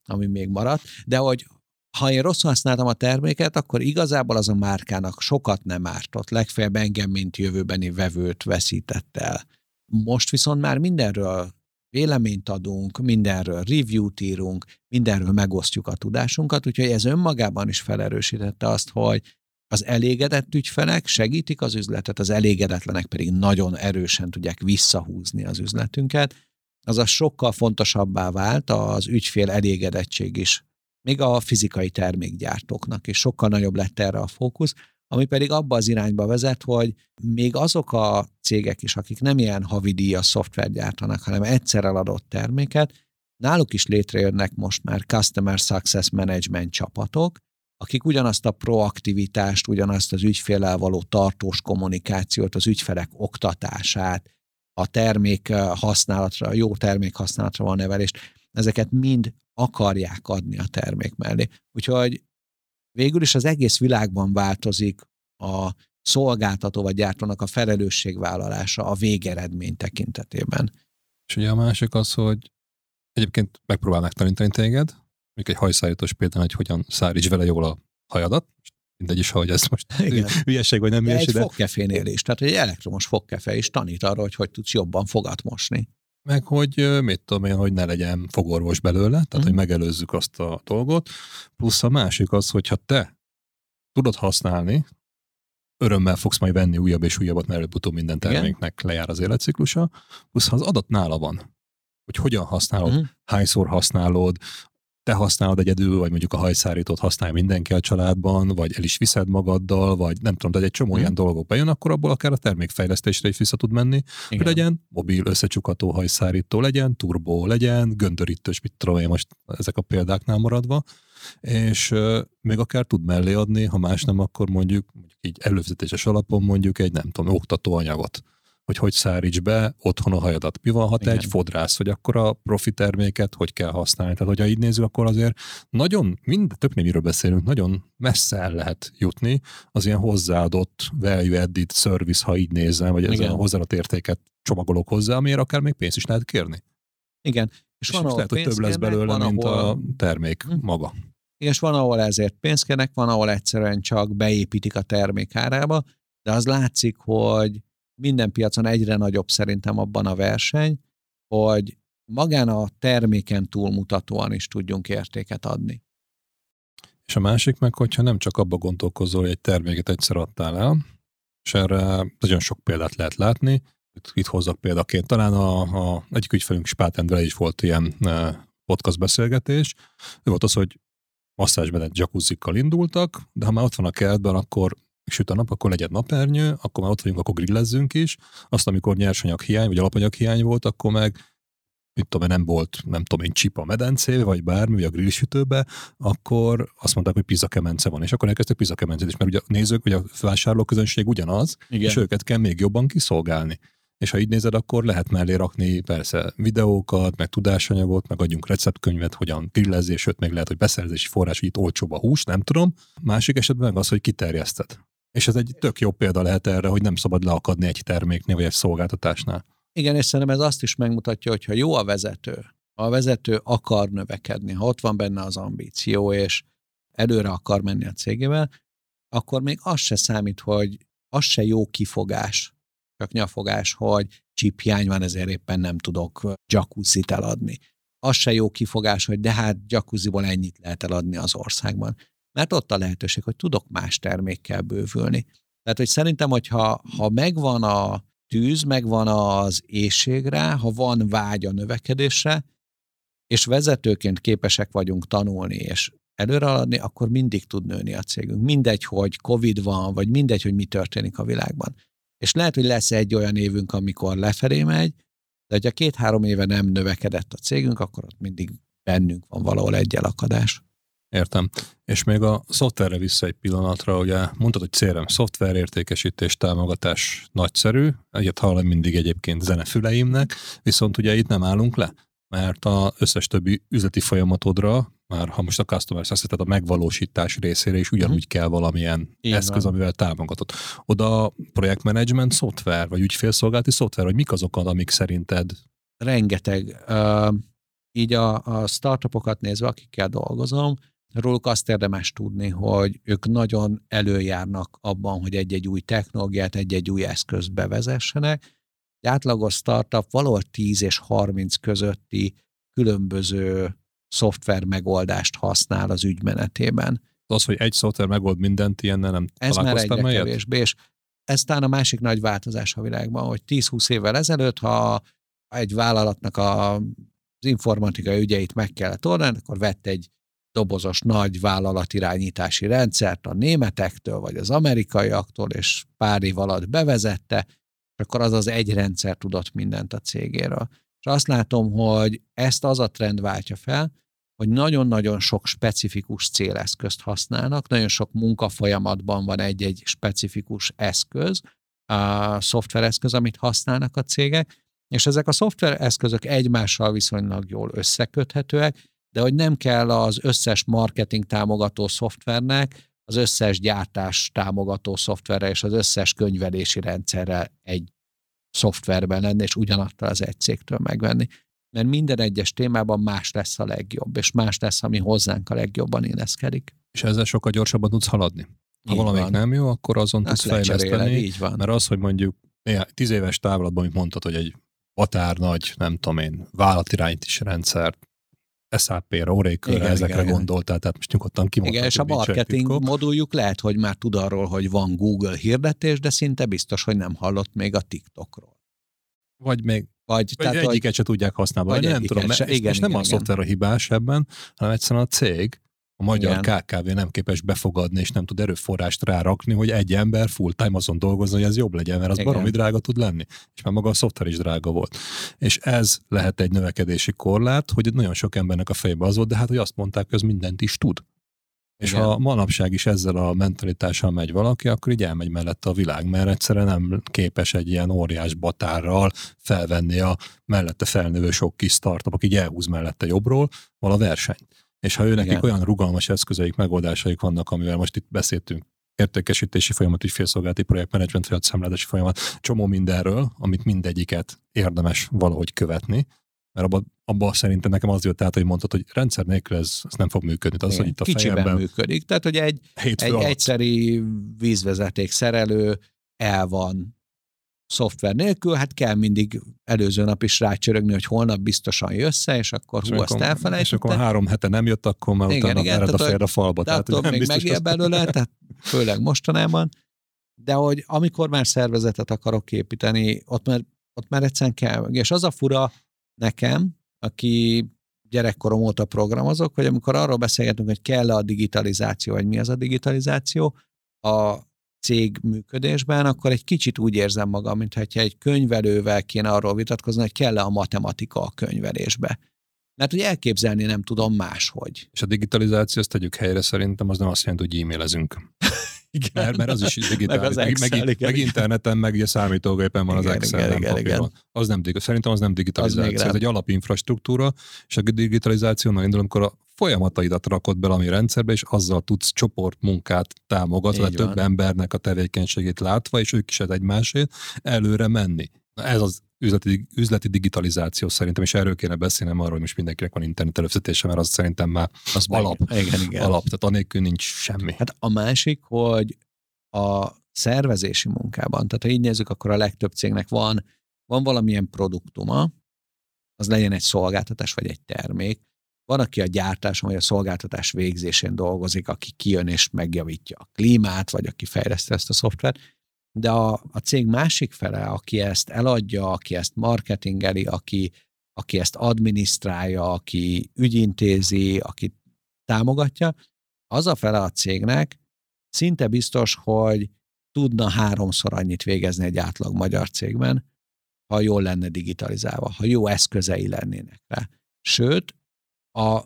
ami még maradt, de hogy ha én rosszul használtam a terméket, akkor igazából az a márkának sokat nem ártott, legfeljebb engem, mint jövőbeni vevőt veszített el. Most viszont már mindenről véleményt adunk, mindenről review-t írunk, mindenről megosztjuk a tudásunkat, úgyhogy ez önmagában is felerősítette azt, hogy az elégedett ügyfelek segítik az üzletet, az elégedetlenek pedig nagyon erősen tudják visszahúzni az üzletünket. Azaz sokkal fontosabbá vált az ügyfél elégedettség is még a fizikai termékgyártóknak, és sokkal nagyobb lett erre a fókusz, ami pedig abba az irányba vezet, hogy még azok a cégek is, akik nem ilyen havidíjas szoftvert gyártanak, hanem egyszer eladott terméket, náluk is létrejönnek most már Customer Success Management csapatok, akik ugyanazt a proaktivitást, ugyanazt az ügyfélel való tartós kommunikációt, az ügyfelek oktatását, a termék használatra, a jó termék használatra van nevelést, ezeket mind akarják adni a termék mellé. Úgyhogy végül is az egész világban változik a szolgáltató vagy gyártónak a felelősségvállalása a végeredmény tekintetében. És ugye a másik az, hogy egyébként megpróbál megtanítani téged, még egy hajszállítós például, hogy hogyan száríts vele jól a hajadat, mindegy is, hogy ez most Igen. hülyeség vagy nem hülyeség. De egy fogkefénél is, tehát egy elektromos fogkefe is tanít arra, hogy hogy tudsz jobban fogat mosni meg hogy mit tudom én, hogy ne legyen fogorvos belőle, tehát mm. hogy mhm. megelőzzük azt a dolgot. Plusz a másik az, hogyha te tudod használni, örömmel fogsz majd venni újabb és újabbat, mert előbb-utóbb minden terméknek Igen? lejár az életciklusa. Plusz ha az adat nála van, hogy hogyan használod, uh-huh. hányszor használod, te használod egyedül, vagy mondjuk a hajszárítót használja mindenki a családban, vagy el is viszed magaddal, vagy nem tudom, de egy csomó mm. ilyen dolgok bejön, akkor abból akár a termékfejlesztésre is vissza tud menni, Igen. hogy legyen mobil összecsukató hajszárító, legyen turbó, legyen göndörítős, mit tudom én most ezek a példáknál maradva, és uh, még akár tud mellé adni, ha más nem, akkor mondjuk, mondjuk így előfizetéses alapon mondjuk egy nem tudom, oktató anyagot hogy hogy száríts be otthon a hajadat. Mi van, ha te egy fodrász, hogy akkor a profi terméket hogy kell használni? Tehát, hogyha így nézzük, akkor azért nagyon, mind, tök nem miről beszélünk, nagyon messze el lehet jutni az ilyen hozzáadott value added service, ha így nézem, vagy ez a hozzáadott értéket csomagolok hozzá, amiért akár még pénzt is lehet kérni. Igen. És, és van, lehet, hogy több lesz belőle, van, mint ahol... a termék hm. maga. És van, ahol ezért pénzt kérnek, van, ahol egyszerűen csak beépítik a termék árába, de az látszik, hogy minden piacon egyre nagyobb szerintem abban a verseny, hogy magán a terméken túlmutatóan is tudjunk értéket adni. És a másik meg, hogyha nem csak abba gondolkozol, hogy egy terméket egyszer adtál el, és erre nagyon sok példát lehet látni. Itt, hozzak példaként. Talán a, a egyik ügyfelünk Spátendre is volt ilyen e, podcast beszélgetés. Ő volt az, hogy masszázsmenet jacuzzikkal indultak, de ha már ott van a kertben, akkor süt a nap, akkor legyen napernyő, akkor már ott vagyunk, akkor grillezzünk is. Azt, amikor nyersanyag hiány, vagy alapanyag hiány volt, akkor meg mit tudom, nem volt, nem tudom én, csipa a medencé, vagy bármi, vagy a grillsütőbe, akkor azt mondták, hogy pizza kemence van, és akkor elkezdtek pizza kemencét is, mert ugye a nézők, vagy a vásárlóközönség ugyanaz, Igen. és őket kell még jobban kiszolgálni. És ha így nézed, akkor lehet mellé rakni persze videókat, meg tudásanyagot, meg adjunk receptkönyvet, hogyan grillezni, sőt, még lehet, hogy beszerzési forrás, hogy itt olcsóbb a hús, nem tudom. Másik esetben meg az, hogy kiterjeszted. És ez egy tök jó példa lehet erre, hogy nem szabad leakadni egy terméknél vagy egy szolgáltatásnál. Igen, és szerintem ez azt is megmutatja, hogy ha jó a vezető, ha a vezető akar növekedni, ha ott van benne az ambíció, és előre akar menni a cégével, akkor még az se számít, hogy az se jó kifogás, csak nyafogás, hogy csiphiány van, ezért éppen nem tudok jacuzzit eladni. Az se jó kifogás, hogy de hát jacuzziból ennyit lehet eladni az országban mert ott a lehetőség, hogy tudok más termékkel bővülni. Tehát, hogy szerintem, hogyha ha megvan a tűz, megvan az éjségre, ha van vágy a növekedésre, és vezetőként képesek vagyunk tanulni és előreadni, akkor mindig tud nőni a cégünk. Mindegy, hogy Covid van, vagy mindegy, hogy mi történik a világban. És lehet, hogy lesz egy olyan évünk, amikor lefelé megy, de hogyha két-három éve nem növekedett a cégünk, akkor ott mindig bennünk van valahol egy elakadás. Értem. És még a szoftverre vissza egy pillanatra, ugye mondtad, hogy CRM szoftver, értékesítés, támogatás nagyszerű, egyet hallom mindig egyébként zenefüleimnek, viszont ugye itt nem állunk le, mert az összes többi üzleti folyamatodra, már ha most a customer success, tehát a megvalósítás részére is ugyanúgy mm. kell valamilyen Így eszköz, van. amivel támogatod. Oda projektmenedzsment szoftver, vagy ügyfélszolgálati szoftver, vagy mik azok, amik szerinted? Rengeteg. Uh, így a, a startupokat nézve, akikkel dolgozom, Róluk azt érdemes tudni, hogy ők nagyon előjárnak abban, hogy egy-egy új technológiát, egy-egy új eszközt bevezessenek. Egy átlagos startup valahol 10 és 30 közötti különböző szoftver megoldást használ az ügymenetében. Az, hogy egy szoftver megold mindent, ilyennel nem Ez már egyre melyet? kevésbé, és ez talán a másik nagy változás a világban, hogy 10-20 évvel ezelőtt, ha egy vállalatnak a, az informatikai ügyeit meg kellett oldani, akkor vett egy dobozos nagy vállalatirányítási rendszert a németektől, vagy az amerikaiaktól, és pár év alatt bevezette, és akkor az az egy rendszer tudott mindent a cégéről. És azt látom, hogy ezt az a trend váltja fel, hogy nagyon-nagyon sok specifikus céleszközt használnak, nagyon sok munkafolyamatban van egy-egy specifikus eszköz, a szoftvereszköz, amit használnak a cégek, és ezek a szoftvereszközök egymással viszonylag jól összeköthetőek, de hogy nem kell az összes marketing támogató szoftvernek, az összes gyártás támogató szoftverre és az összes könyvelési rendszerre egy szoftverben lenni, és ugyanattól az egy cégtől megvenni. Mert minden egyes témában más lesz a legjobb, és más lesz, ami hozzánk a legjobban illeszkedik. És ezzel sokkal gyorsabban tudsz haladni. Ha így valamelyik van. nem jó, akkor azon Azt tudsz fejleszteni. Így van. Mert az, hogy mondjuk tíz éves távlatban, amit mondtad, hogy egy határ nagy, nem tudom én, vállalatirányítási rendszert SAP-ra, Oracle-re, ezekre igen, gondoltál, tehát most nyugodtan kimondhatjuk. Igen, és a marketing titkok. moduljuk lehet, hogy már tud arról, hogy van Google hirdetés, de szinte biztos, hogy nem hallott még a TikTokról. Vagy még vagy, vagy tehát, egyiket hogy, se tudják használni. Vagy nem tudom, se, és, igen, és nem igen, a szoftver a hibás ebben, hanem egyszerűen a cég, a magyar Igen. KKV nem képes befogadni, és nem tud erőforrást rárakni, hogy egy ember full-time azon dolgozzon, hogy ez jobb legyen, mert az Igen. baromi drága tud lenni. És már maga a szoftver is drága volt. És ez lehet egy növekedési korlát, hogy nagyon sok embernek a fejbe az volt, de hát, hogy azt mondták, hogy az mindent is tud. És Igen. ha manapság is ezzel a mentalitással megy valaki, akkor így elmegy mellette a világ, mert egyszerűen nem képes egy ilyen óriás batárral felvenni a mellette felnövő sok kis startup, aki elhúz mellette jobbról, val a versenyt. És ha ő nekik olyan rugalmas eszközeik, megoldásaik vannak, amivel most itt beszéltünk, értékesítési folyamat, ügyfélszolgálati projektmenedzsment, szemléletes folyamat, csomó mindenről, amit mindegyiket érdemes valahogy követni, mert abban abba szerintem nekem az jött át, hogy mondtad, hogy rendszer nélkül ez, ez nem fog működni. Az, hogy itt a Kicsiben fejemben működik. Tehát, hogy egy, egy egyszeri vízvezeték szerelő el van szoftver nélkül, hát kell mindig előző nap is rácsörögni, hogy holnap biztosan jössz és akkor hú, azt elfelejtette. És akkor három hete nem jött, akkor már igen, utána igen, ered a fél a falba. Tehát, tehát még megél belőle, tehát főleg mostanában. De hogy amikor már szervezetet akarok építeni, ott már, ott már egyszerűen kell. És az a fura nekem, aki gyerekkorom óta programozok, hogy amikor arról beszélgetünk, hogy kell-e a digitalizáció, vagy mi az a digitalizáció, a cég működésben, akkor egy kicsit úgy érzem magam, mintha egy könyvelővel kéne arról vitatkozni, hogy kell-e a matematika a könyvelésbe. Mert hogy elképzelni nem tudom máshogy. És a digitalizáció, ezt tegyük helyre, szerintem az nem azt jelenti, hogy e-mailezünk. Igen. Mert, mert az is digitális. meg, az Excel, meg, meg, meg, interneten, meg ugye számítógépen van igen, az Excel, igen, nem igen, igen. Az nem, szerintem az nem digitalizáció, az ez egy alapinfrastruktúra, és a digitalizációnak indul, amikor a folyamataidat rakod be ami rendszerbe, és azzal tudsz csoportmunkát támogatva, vagy több embernek a tevékenységét látva, és ők is egymásét előre menni. Ez az üzleti, üzleti digitalizáció szerintem, és erről kéne beszélnem arról, hogy most mindenkinek van internet előfizetése, mert az szerintem már az alap. Igen, igen. alap, tehát anélkül nincs semmi. Hát a másik, hogy a szervezési munkában, tehát ha így nézzük, akkor a legtöbb cégnek van, van valamilyen produktuma, az legyen egy szolgáltatás vagy egy termék, van, aki a gyártáson vagy a szolgáltatás végzésén dolgozik, aki kijön és megjavítja a klímát, vagy aki fejleszti ezt a szoftvert, de a, a cég másik fele, aki ezt eladja, aki ezt marketingeli, aki, aki ezt adminisztrálja, aki ügyintézi, aki támogatja, az a fele a cégnek szinte biztos, hogy tudna háromszor annyit végezni egy átlag magyar cégben, ha jól lenne digitalizálva, ha jó eszközei lennének rá. Sőt, a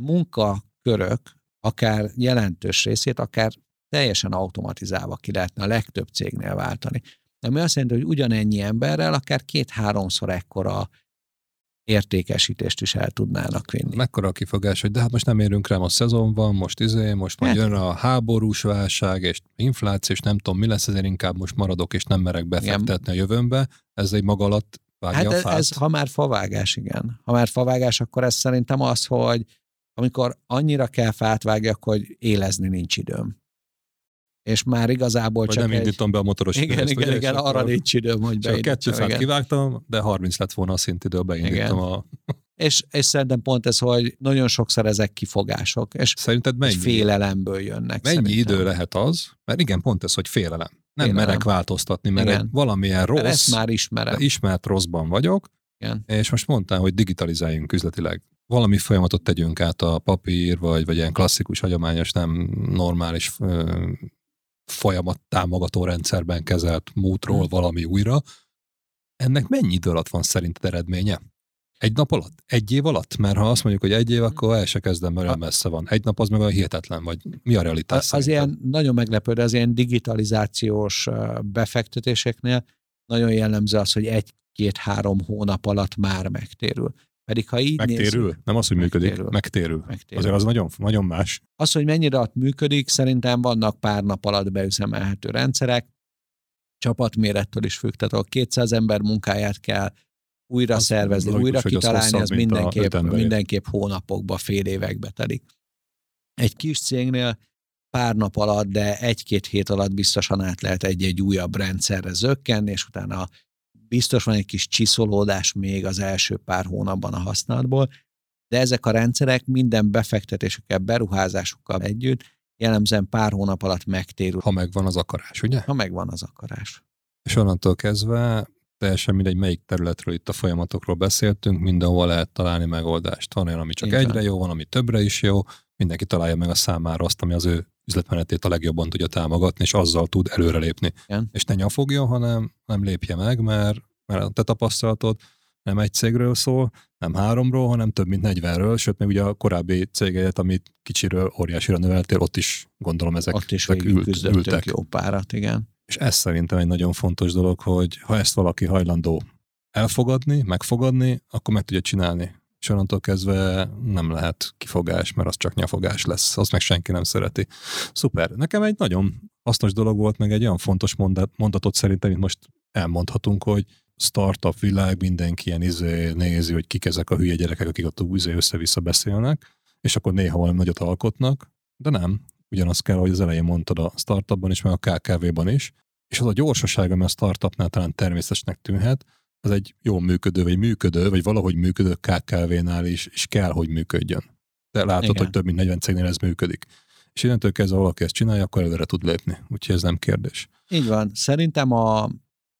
munkakörök akár jelentős részét, akár teljesen automatizálva ki lehetne a legtöbb cégnél váltani. Ami azt jelenti, hogy ugyanennyi emberrel akár két-háromszor ekkora értékesítést is el tudnának vinni. Mekkora a kifogás, hogy de hát most nem érünk rá, a szezon van, most izé, most majd hát. jön a háborús válság, és infláció, és nem tudom, mi lesz, ezért inkább most maradok, és nem merek befektetni igen. a jövőmbe. Ez egy maga alatt vágja hát a fát. ez, ha már favágás, igen. Ha már favágás, akkor ez szerintem az, hogy amikor annyira kell fát vágjak, hogy élezni nincs időm és már igazából Vagy csak nem indítom be a motoros Igen, igen, igen, igen arra nincs időm, hogy Csak kettő fát kivágtam, de 30 lett volna a szintidő, beindítom igen. a... És, és szerintem pont ez, hogy nagyon sokszor ezek kifogások, és, Szerinted mennyi, félelemből jönnek. Mennyi szerintem. idő lehet az? Mert igen, pont ez, hogy félelem. Nem félelem. merek változtatni, mert igen. valamilyen rossz, mert ezt már ismerem. ismert rosszban vagyok, igen. és most mondtál, hogy digitalizáljunk üzletileg valami folyamatot tegyünk át a papír, vagy, vagy ilyen klasszikus, hagyományos, nem normális folyamat támogató rendszerben kezelt mútról hmm. valami újra, ennek mennyi idő alatt van szerinted eredménye? Egy nap alatt? Egy év alatt? Mert ha azt mondjuk, hogy egy év, akkor el se kezdem, mert olyan messze van. Egy nap az meg olyan hihetetlen, vagy mi a realitás? Az, az ilyen nagyon meglepő, de az ilyen digitalizációs befektetéseknél nagyon jellemző az, hogy egy-két-három hónap alatt már megtérül. Pedig ha így Megtérül? Nézzük, nem az, hogy működik, megtérül. megtérül. megtérül. Azért az nagyon, nagyon más. Az, hogy mennyire működik, szerintem vannak pár nap alatt beüzemelhető rendszerek, csapatmérettől is függ, tehát a 200 ember munkáját kell újra az szervezni, logikus, újra kitalálni, az, az mindenképp, mindenképp hónapokba, fél évekbe telik. Egy kis cégnél pár nap alatt, de egy-két hét alatt biztosan át lehet egy-egy újabb rendszerre zökkenni, és utána biztos van egy kis csiszolódás még az első pár hónapban a használatból, de ezek a rendszerek minden befektetésekkel, beruházásokkal együtt jellemzően pár hónap alatt megtérül. Ha megvan az akarás, ugye? Ha megvan az akarás. És onnantól kezdve teljesen mindegy, melyik területről itt a folyamatokról beszéltünk, mindenhol lehet találni megoldást. Van olyan, ami csak Igen. egyre jó, van, ami többre is jó, mindenki találja meg a számára azt, ami az ő üzletmenetét a legjobban tudja támogatni, és azzal tud előrelépni. Igen. És ne nyafogjon, hanem nem lépje meg, mert, mert a te tapasztalatod nem egy cégről szól, nem háromról, hanem több mint 40-ről, sőt, még ugye a korábbi cégedet, amit kicsiről óriásira növeltél, ott is gondolom ezek, ott is ezek ült, ültek. jó párat, igen. És ez szerintem egy nagyon fontos dolog, hogy ha ezt valaki hajlandó elfogadni, megfogadni, akkor meg tudja csinálni. És onnantól kezdve nem lehet kifogás, mert az csak nyafogás lesz. Azt meg senki nem szereti. Szuper. Nekem egy nagyon hasznos dolog volt, meg egy olyan fontos mondat, mondatot szerintem, amit most elmondhatunk, hogy startup világ, mindenki ilyen izé nézi, hogy kik ezek a hülye gyerekek, akik ott izé össze-vissza beszélnek, és akkor néha valami nagyot alkotnak, de nem. Ugyanaz kell, hogy az elején mondtad a startupban is, meg a KKV-ban is, és az a gyorsaság, ami a startupnál talán természetesnek tűnhet, az egy jó működő, vagy működő, vagy valahogy működő KKV-nál is, és kell, hogy működjön. De látod, Igen. hogy több mint 40 cégnél ez működik. És innentől kezdve valaki ezt csinálja, akkor előre tud lépni. Úgyhogy ez nem kérdés. Így van. Szerintem a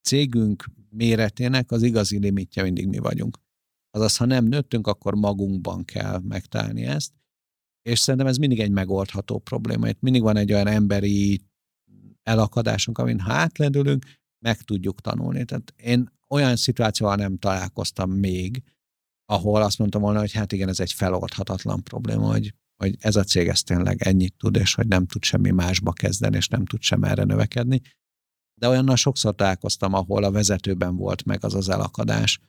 cégünk méretének az igazi limitje mindig mi vagyunk. Azaz, ha nem nőttünk, akkor magunkban kell megtalálni ezt, és szerintem ez mindig egy megoldható probléma. Itt mindig van egy olyan emberi elakadásunk, amin ha átlendülünk, meg tudjuk tanulni. Tehát én olyan szituációval nem találkoztam még, ahol azt mondtam volna, hogy hát igen, ez egy feloldhatatlan probléma, hogy, hogy ez a cég ez tényleg ennyit tud, és hogy nem tud semmi másba kezdeni, és nem tud sem erre növekedni de olyannal sokszor találkoztam, ahol a vezetőben volt meg az az elakadás,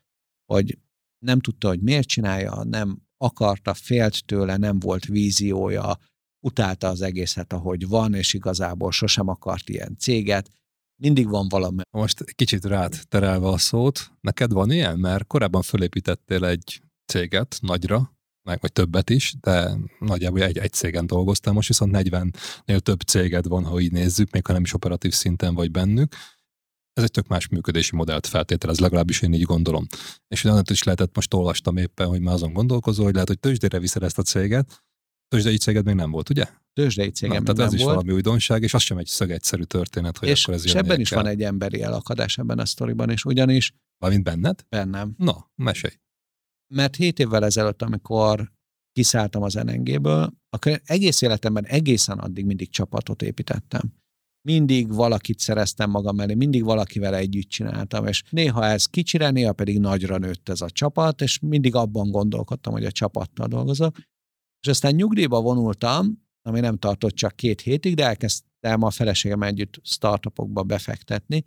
hogy nem tudta, hogy miért csinálja, nem akarta, félt tőle, nem volt víziója, utálta az egészet, ahogy van, és igazából sosem akart ilyen céget. Mindig van valami. Most kicsit rád terelve a szót, neked van ilyen? Mert korábban fölépítettél egy céget nagyra, meg vagy többet is, de nagyjából egy, egy cégen dolgoztam, most viszont 40-nél több céged van, ha így nézzük, még ha nem is operatív szinten vagy bennük. Ez egy tök más működési modellt feltételez, legalábbis én így gondolom. És ugyanat is lehetett, most olvastam éppen, hogy már azon gondolkozol, hogy lehet, hogy tőzsdére viszed ezt a céget. Tőzsdei céged még nem volt, ugye? Tőzsdei cégem Na, tehát ez is volt. valami újdonság, és az sem egy szögegyszerű történet, hogy és, akkor ez És ebben is kell. van egy emberi elakadás ebben a sztoriban, és ugyanis... Valamint benned? Bennem. Na, mesélj mert hét évvel ezelőtt, amikor kiszálltam az NNG-ből, akkor egész életemben egészen addig mindig csapatot építettem. Mindig valakit szereztem magam mellé, mindig valakivel együtt csináltam, és néha ez kicsire, néha pedig nagyra nőtt ez a csapat, és mindig abban gondolkodtam, hogy a csapattal dolgozok. És aztán nyugdíjba vonultam, ami nem tartott csak két hétig, de elkezdtem a feleségem együtt startupokba befektetni,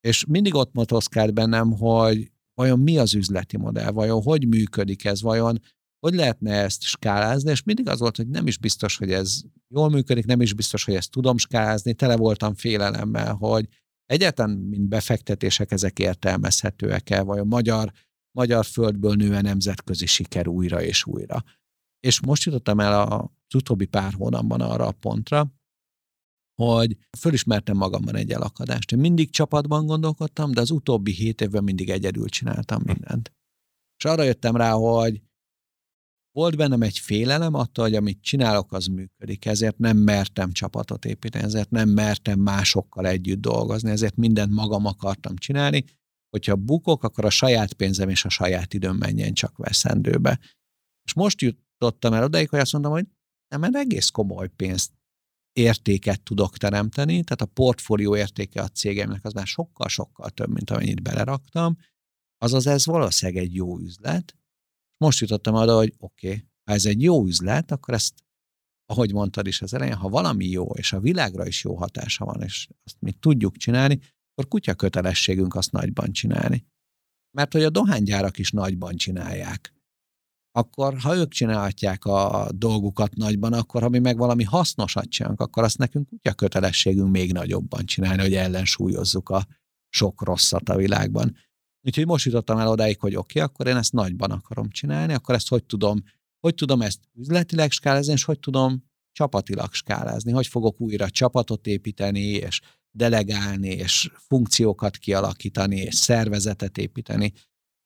és mindig ott motoszkált bennem, hogy vajon mi az üzleti modell, vajon hogy működik ez, vajon hogy lehetne ezt skálázni, és mindig az volt, hogy nem is biztos, hogy ez jól működik, nem is biztos, hogy ezt tudom skálázni, tele voltam félelemmel, hogy egyáltalán, mint befektetések, ezek értelmezhetőek-e, a magyar, magyar földből nő nemzetközi siker újra és újra. És most jutottam el az utóbbi pár hónapban arra a pontra, hogy fölismertem magamban egy elakadást. Én mindig csapatban gondolkodtam, de az utóbbi hét évben mindig egyedül csináltam mindent. És arra jöttem rá, hogy volt bennem egy félelem attól, hogy amit csinálok, az működik, ezért nem mertem csapatot építeni, ezért nem mertem másokkal együtt dolgozni, ezért mindent magam akartam csinálni, hogyha bukok, akkor a saját pénzem és a saját időm menjen csak veszendőbe. És most jutottam el odaig, hogy azt mondom, hogy nem, mert egész komoly pénzt értéket tudok teremteni, tehát a portfólió értéke a cégemnek az már sokkal-sokkal több, mint amennyit beleraktam, azaz ez valószínűleg egy jó üzlet. Most jutottam oda, hogy oké, okay, ha ez egy jó üzlet, akkor ezt, ahogy mondtad is az elején, ha valami jó, és a világra is jó hatása van, és azt mi tudjuk csinálni, akkor kutya kötelességünk azt nagyban csinálni. Mert hogy a dohánygyárak is nagyban csinálják akkor ha ők csinálhatják a dolgukat nagyban, akkor ha mi meg valami hasznosat csinálunk, akkor azt nekünk a kötelességünk még nagyobban csinálni, hogy ellensúlyozzuk a sok rosszat a világban. Úgyhogy most jutottam el odáig, hogy oké, okay, akkor én ezt nagyban akarom csinálni, akkor ezt hogy tudom, hogy tudom ezt üzletileg skálázni, és hogy tudom csapatilag skálázni, hogy fogok újra csapatot építeni, és delegálni, és funkciókat kialakítani, és szervezetet építeni,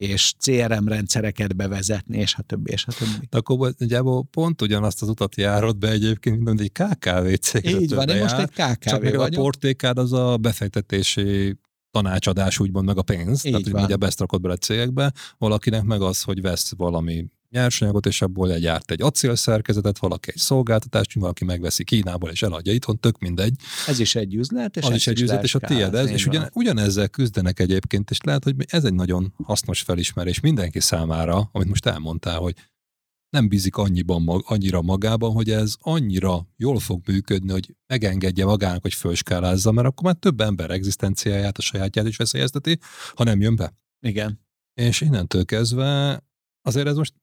és CRM rendszereket bevezetni, és a többi, és a többi. De akkor nagyjából pont ugyanazt az utat járod be egyébként, mint egy KKV cég. Így van, én most egy KKV Csak vagyok. a portékád az a befektetési tanácsadás, úgymond meg a pénz, Így tehát hogy van. ugye besztrakod bele cégekbe, valakinek meg az, hogy vesz valami nyersanyagot, és abból gyárt egy acélszerkezetet, valaki egy szolgáltatást, valaki megveszi Kínából, és eladja itthon, tök mindegy. Ez is egy üzlet, és az is egy üzlet, és a tiéd ez, és ugyan, ugyanezzel küzdenek egyébként, és lehet, hogy ez egy nagyon hasznos felismerés mindenki számára, amit most elmondtál, hogy nem bízik annyiban, mag- annyira magában, hogy ez annyira jól fog működni, hogy megengedje magának, hogy fölskálázza, mert akkor már több ember egzisztenciáját, a sajátját is veszélyezteti, ha nem jön be. Igen. És innentől kezdve azért ez most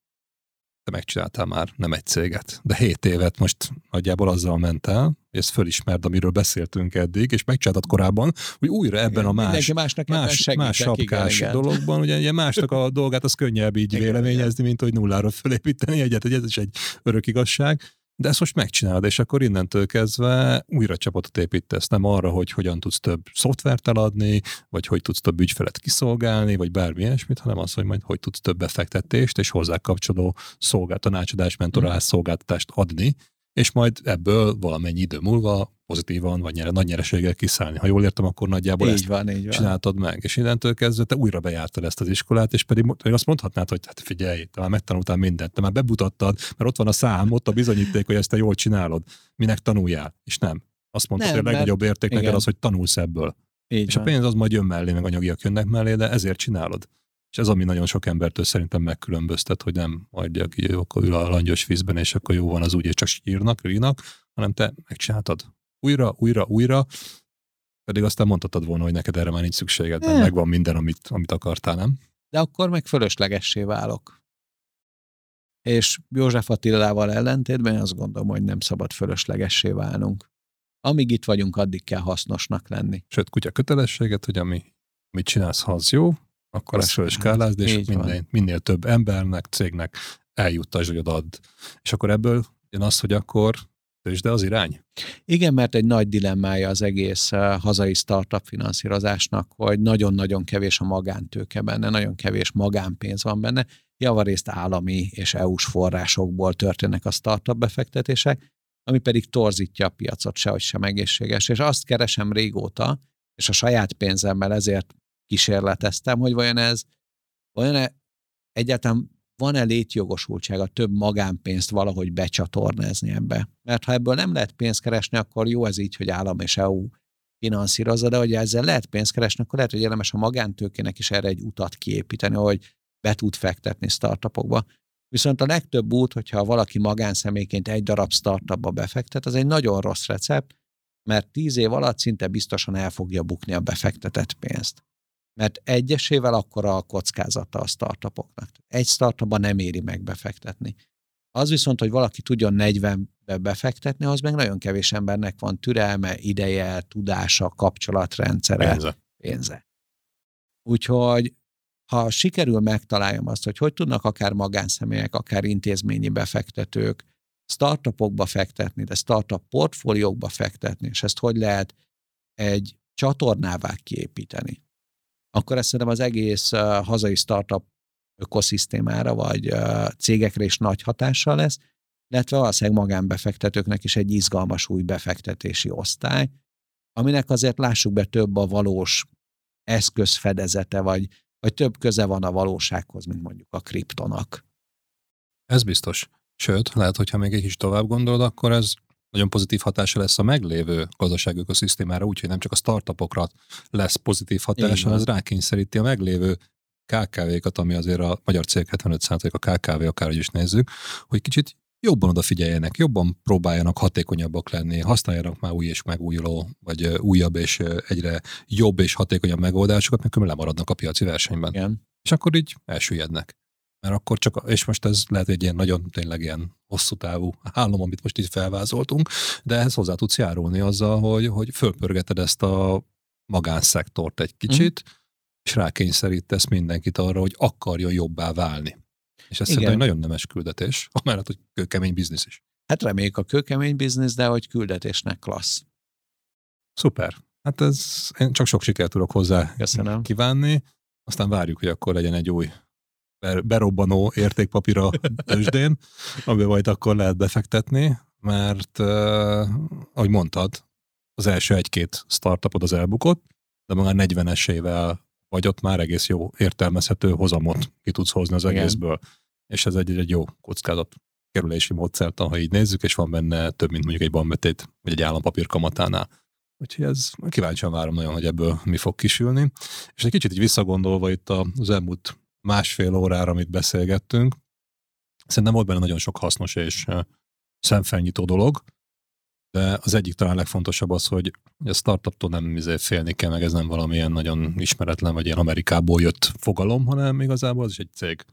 te megcsináltál már nem egy céget, de hét évet most nagyjából azzal ment el, hogy ezt fölismerd, amiről beszéltünk eddig, és megcsináltad korábban, hogy újra ebben a más másnak más, segítek, más sapkás igen, igen. dologban, ugye, ugye másnak a dolgát az könnyebb így Igen, véleményezni, mint hogy nulláról fölépíteni egyet, hogy ez is egy örök igazság. De ezt most megcsinálod, és akkor innentől kezdve újra csapatot építesz, nem arra, hogy hogyan tudsz több szoftvert eladni, vagy hogy tudsz több ügyfelet kiszolgálni, vagy bármi ilyesmit, hanem az, hogy majd hogy tudsz több befektetést és hozzá kapcsoló szolgált, tanácsadás, mentorálás szolgáltatást adni, és majd ebből valamennyi idő múlva pozitívan vagy nyere, nagy nyereséggel kiszállni. Ha jól értem, akkor nagyjából ezt Így van, így van. csináltad meg, és innentől kezdve te újra bejártad ezt az iskolát, és pedig azt mondhatnád, hogy hát figyelj, te már megtanultál mindent, te már bebutattad, mert ott van a szám, ott a bizonyíték, hogy ezt te jól csinálod. Minek tanuljál? És nem. Azt mondtad, Nem, hogy a legnagyobb érték neked az, hogy tanulsz ebből. Így És a van. pénz az majd jön mellé, meg anyagiak jönnek mellé, de ezért csinálod. És ez, ami nagyon sok embertől szerintem megkülönböztet, hogy nem hagyja ki, akkor ül a langyos vízben, és akkor jó van az úgy, és csak sírnak, rínak, hanem te megcsináltad. Újra, újra, újra, pedig aztán mondhatod volna, hogy neked erre már nincs szükséged, mert Eh. megvan minden, amit, amit akartál, nem? de akkor meg fölöslegessé válok. És József Attilával ellentétben azt gondolom, hogy nem szabad fölöslegessé válnunk. Amíg itt vagyunk, addig kell hasznosnak lenni. Sőt, kutya kötelességet, hogy ami, amit csinálsz, ha az jó, akkor ezt föl is skálázd, és minden, minél több embernek, cégnek eljuttasd, hogy odaad. És akkor ebből jön az, hogy akkor de az irány. Igen, mert egy nagy dilemmája az egész uh, hazai startup finanszírozásnak, hogy nagyon-nagyon kevés a magántőke benne, nagyon kevés magánpénz van benne, javarészt állami és EU-s forrásokból történnek a startup befektetések, ami pedig torzítja a piacot, sehogy sem egészséges. És azt keresem régóta, és a saját pénzemmel ezért kísérleteztem, hogy vajon ez, vajon egyáltalán van-e létjogosultsága több magánpénzt valahogy becsatornázni ebbe? Mert ha ebből nem lehet pénzt keresni, akkor jó ez így, hogy állam és EU finanszírozza, de hogy ezzel lehet pénzt keresni, akkor lehet, hogy érdemes a magántőkének is erre egy utat kiépíteni, hogy be tud fektetni startupokba. Viszont a legtöbb út, hogyha valaki magánszemélyként egy darab startupba befektet, az egy nagyon rossz recept, mert tíz év alatt szinte biztosan el fogja bukni a befektetett pénzt mert egyesével akkor a kockázata a startupoknak. Egy startupba nem éri meg befektetni. Az viszont, hogy valaki tudjon 40-be befektetni, az meg nagyon kevés embernek van türelme, ideje, tudása, kapcsolatrendszere, Pénze. pénze. Úgyhogy ha sikerül megtaláljam azt, hogy hogy tudnak akár magánszemélyek, akár intézményi befektetők startupokba fektetni, de startup portfóliókba fektetni, és ezt hogy lehet egy csatornává kiépíteni, akkor ezt szerintem az egész hazai startup ökoszisztémára vagy cégekre is nagy hatással lesz, illetve valószínűleg magánbefektetőknek is egy izgalmas új befektetési osztály, aminek azért lássuk be több a valós eszközfedezete, vagy, vagy több köze van a valósághoz, mint mondjuk a kriptonak. Ez biztos. Sőt, lehet, hogyha még egy kis tovább gondolod, akkor ez nagyon pozitív hatása lesz a meglévő gazdasági ökoszisztémára, úgyhogy nem csak a startupokra lesz pozitív hatása, hanem ez rákényszeríti a meglévő KKV-kat, ami azért a magyar cég 75% a KKV, akárhogy is nézzük, hogy kicsit jobban odafigyeljenek, jobban próbáljanak hatékonyabbak lenni, használjanak már új és megújuló, vagy újabb és egyre jobb és hatékonyabb megoldásokat, mert különben lemaradnak a piaci versenyben. Igen. És akkor így elsüllyednek. Mert akkor csak, és most ez lehet egy ilyen nagyon tényleg ilyen hosszú távú álom, amit most itt felvázoltunk, de ehhez hozzá tudsz járulni azzal, hogy, hogy fölpörgeted ezt a magánszektort egy kicsit, mm. és rákényszerítesz mindenkit arra, hogy akarjon jobbá válni. És ez szerintem egy nagyon nemes küldetés, amellett, hogy kőkemény biznisz is. Hát reméljük a kőkemény biznisz, de hogy küldetésnek klassz. Szuper. Hát ez, én csak sok sikert tudok hozzá Köszönöm. kívánni, aztán várjuk, hogy akkor legyen egy új berobbanó értékpapíra tőzsdén, amiben majd akkor lehet befektetni, mert uh, ahogy mondtad, az első egy-két startupod az elbukott, de már 40-esével vagy ott már egész jó értelmezhető hozamot ki tudsz hozni az Igen. egészből. És ez egy, egy jó kockázat kerülési módszert, ha így nézzük, és van benne több, mint mondjuk egy bankbetét, vagy egy állampapír kamatánál. Úgyhogy ez kíváncsian várom nagyon, hogy ebből mi fog kisülni. És egy kicsit így visszagondolva itt az elmúlt másfél órára, amit beszélgettünk, szerintem volt benne nagyon sok hasznos és szemfelnyitó dolog, de az egyik talán legfontosabb az, hogy a startuptól nem izé félni kell, meg ez nem valamilyen nagyon ismeretlen, vagy ilyen Amerikából jött fogalom, hanem igazából az is egy cég.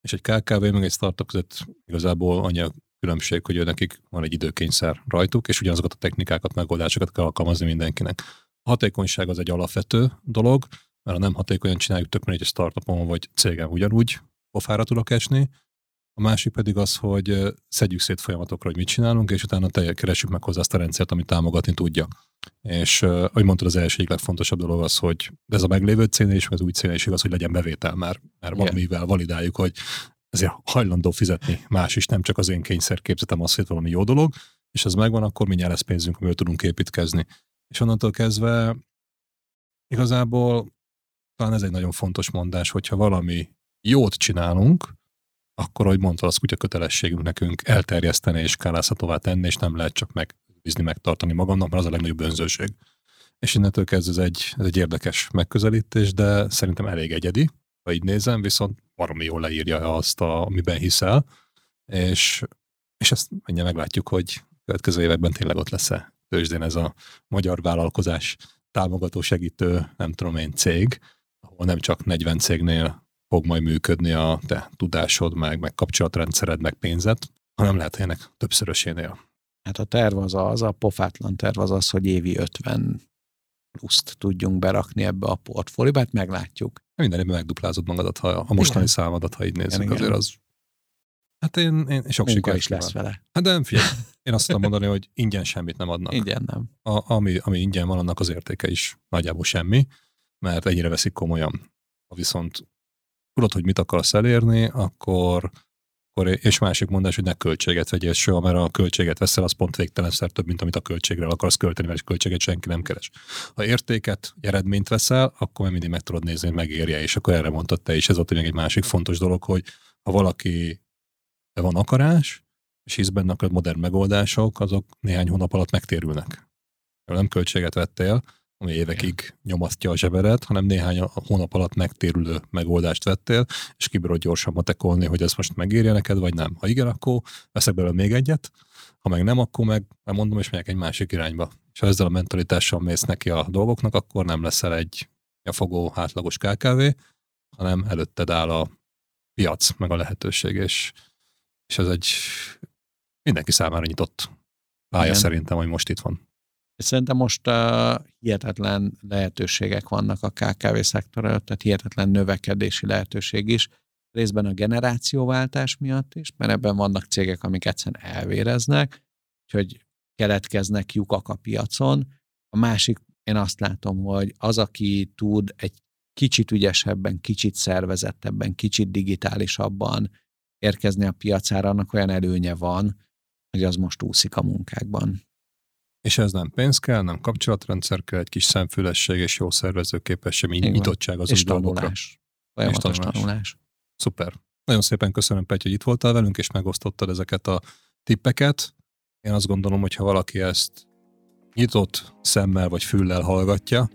És egy KKV, meg egy startup között igazából annyi a különbség, hogy nekik van egy időkényszer rajtuk, és ugyanazokat a technikákat, megoldásokat kell alkalmazni mindenkinek. A hatékonyság az egy alapvető dolog, mert ha nem hatékonyan csináljuk, tök egy startupon vagy cégen ugyanúgy pofára tudok esni, a másik pedig az, hogy szedjük szét folyamatokra, hogy mit csinálunk, és utána te keresjük meg hozzá azt a rendszert, amit támogatni tudja. És ahogy mondtad, az első legfontosabb dolog az, hogy ez a meglévő cél és az új cél is igaz, hogy legyen bevétel már, mert valamivel validáljuk, hogy ezért hajlandó fizetni más is, nem csak az én kényszerképzetem az, hogy valami jó dolog, és ez megvan, akkor mindjárt lesz pénzünk, amivel tudunk építkezni. És onnantól kezdve igazából talán ez egy nagyon fontos mondás, hogyha valami jót csinálunk, akkor, ahogy mondta, az kutya kötelességünk nekünk elterjeszteni és skálázhatóvá tenni, és nem lehet csak megbízni, megtartani magamnak, mert az a legnagyobb önzőség. És innentől kezdve ez egy, ez egy érdekes megközelítés, de szerintem elég egyedi, ha így nézem, viszont baromi jól leírja azt, a, amiben hiszel, és, és ezt mindjárt meglátjuk, hogy következő években tényleg ott lesz-e tőzsdén ez a magyar vállalkozás támogató, segítő, nem tudom én, cég, ahol nem csak 40 cégnél fog majd működni a te tudásod, meg, meg kapcsolatrendszered, meg pénzed, hanem lehet, hogy ennek többszörösénél. Hát a terv az az, a pofátlan terv az az, hogy évi 50 pluszt tudjunk berakni ebbe a portfólióba, hát meglátjuk. Minden évben megduplázod magadat, ha a mostani igen. számadat, ha így nézzük, igen, azért az... Hát én, én sok siker is lesz vele. Hát nem figyelj, én azt tudom mondani, hogy ingyen semmit nem adnak. Ingyen nem. A, ami, ami ingyen van, annak az értéke is nagyjából semmi, mert ennyire veszik komolyan. Ha viszont tudod, hogy mit akarsz elérni, akkor, akkor és másik mondás, hogy ne költséget vegyél soha, mert a költséget veszel, az pont végtelenszer több, mint amit a költségre akarsz költeni, mert költséget senki nem keres. Ha értéket, eredményt veszel, akkor mindig meg tudod nézni, hogy megérje, és akkor erre mondtad te is. Ez ott még egy másik fontos dolog, hogy ha valaki van akarás, és hisz benne, akkor modern megoldások, azok néhány hónap alatt megtérülnek. Nem költséget vettél, ami évekig nyomasztja a zseberet, hanem néhány hónap alatt megtérülő megoldást vettél, és kibírod gyorsan matekolni, hogy ez most megérje neked, vagy nem. Ha igen, akkor veszek belőle még egyet, ha meg nem, akkor meg mondom, és megyek egy másik irányba. És ha ezzel a mentalitással mész neki a dolgoknak, akkor nem leszel egy a fogó átlagos KKV, hanem előtted áll a piac, meg a lehetőség, és, és ez egy mindenki számára nyitott pálya Igen. szerintem, hogy most itt van. És szerintem most uh, hihetetlen lehetőségek vannak a KKV szektor előtt, tehát hihetetlen növekedési lehetőség is, részben a generációváltás miatt is, mert ebben vannak cégek, amik egyszerűen elvéreznek, úgyhogy keletkeznek lyukak a piacon. A másik, én azt látom, hogy az, aki tud egy kicsit ügyesebben, kicsit szervezettebben, kicsit digitálisabban érkezni a piacára, annak olyan előnye van, hogy az most úszik a munkákban. És ez nem pénz kell, nem kapcsolatrendszer kell, egy kis szemfülesség és jó szervezőképesség, nyitottság az új dolgokra. Folyamatos tanulás. tanulás. Szuper. Nagyon szépen köszönöm, Pety, hogy itt voltál velünk, és megosztottad ezeket a tippeket. Én azt gondolom, hogy ha valaki ezt nyitott szemmel vagy füllel hallgatja,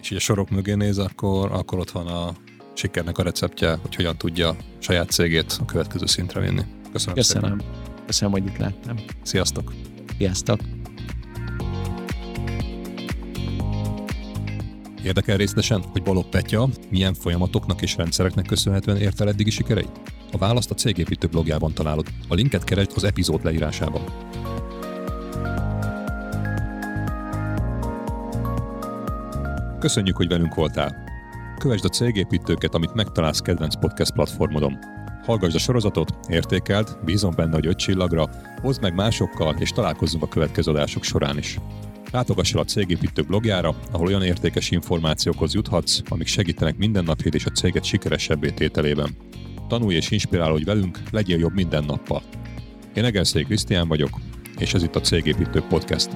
és így a sorok mögé néz, akkor, akkor ott van a sikernek a receptje, hogy hogyan tudja saját cégét a következő szintre vinni. Köszönöm, Köszönöm. szépen. Köszönöm, hogy itt láttam. Sziasztok! Sziasztok! Érdekel részletesen, hogy Balog Petya milyen folyamatoknak és rendszereknek köszönhetően ért el eddigi sikereit? A választ a Cégépítő blogjában találod. A linket keresd az epizód leírásában. Köszönjük, hogy velünk voltál! Kövesd a cégépítőket, amit megtalálsz kedvenc podcast platformodon. Hallgassd a sorozatot, értékeld, bízom benne, hogy öt csillagra, hozd meg másokkal, és találkozzunk a következő adások során is. Látogass el a Cégépítő blogjára, ahol olyan értékes információkhoz juthatsz, amik segítenek minden nap és a céget sikeresebbé tételében. tanulj és inspirálódj velünk, legyél jobb minden nappal. Én Egerszék Krisztián vagyok, és ez itt a Cégépítő Podcast.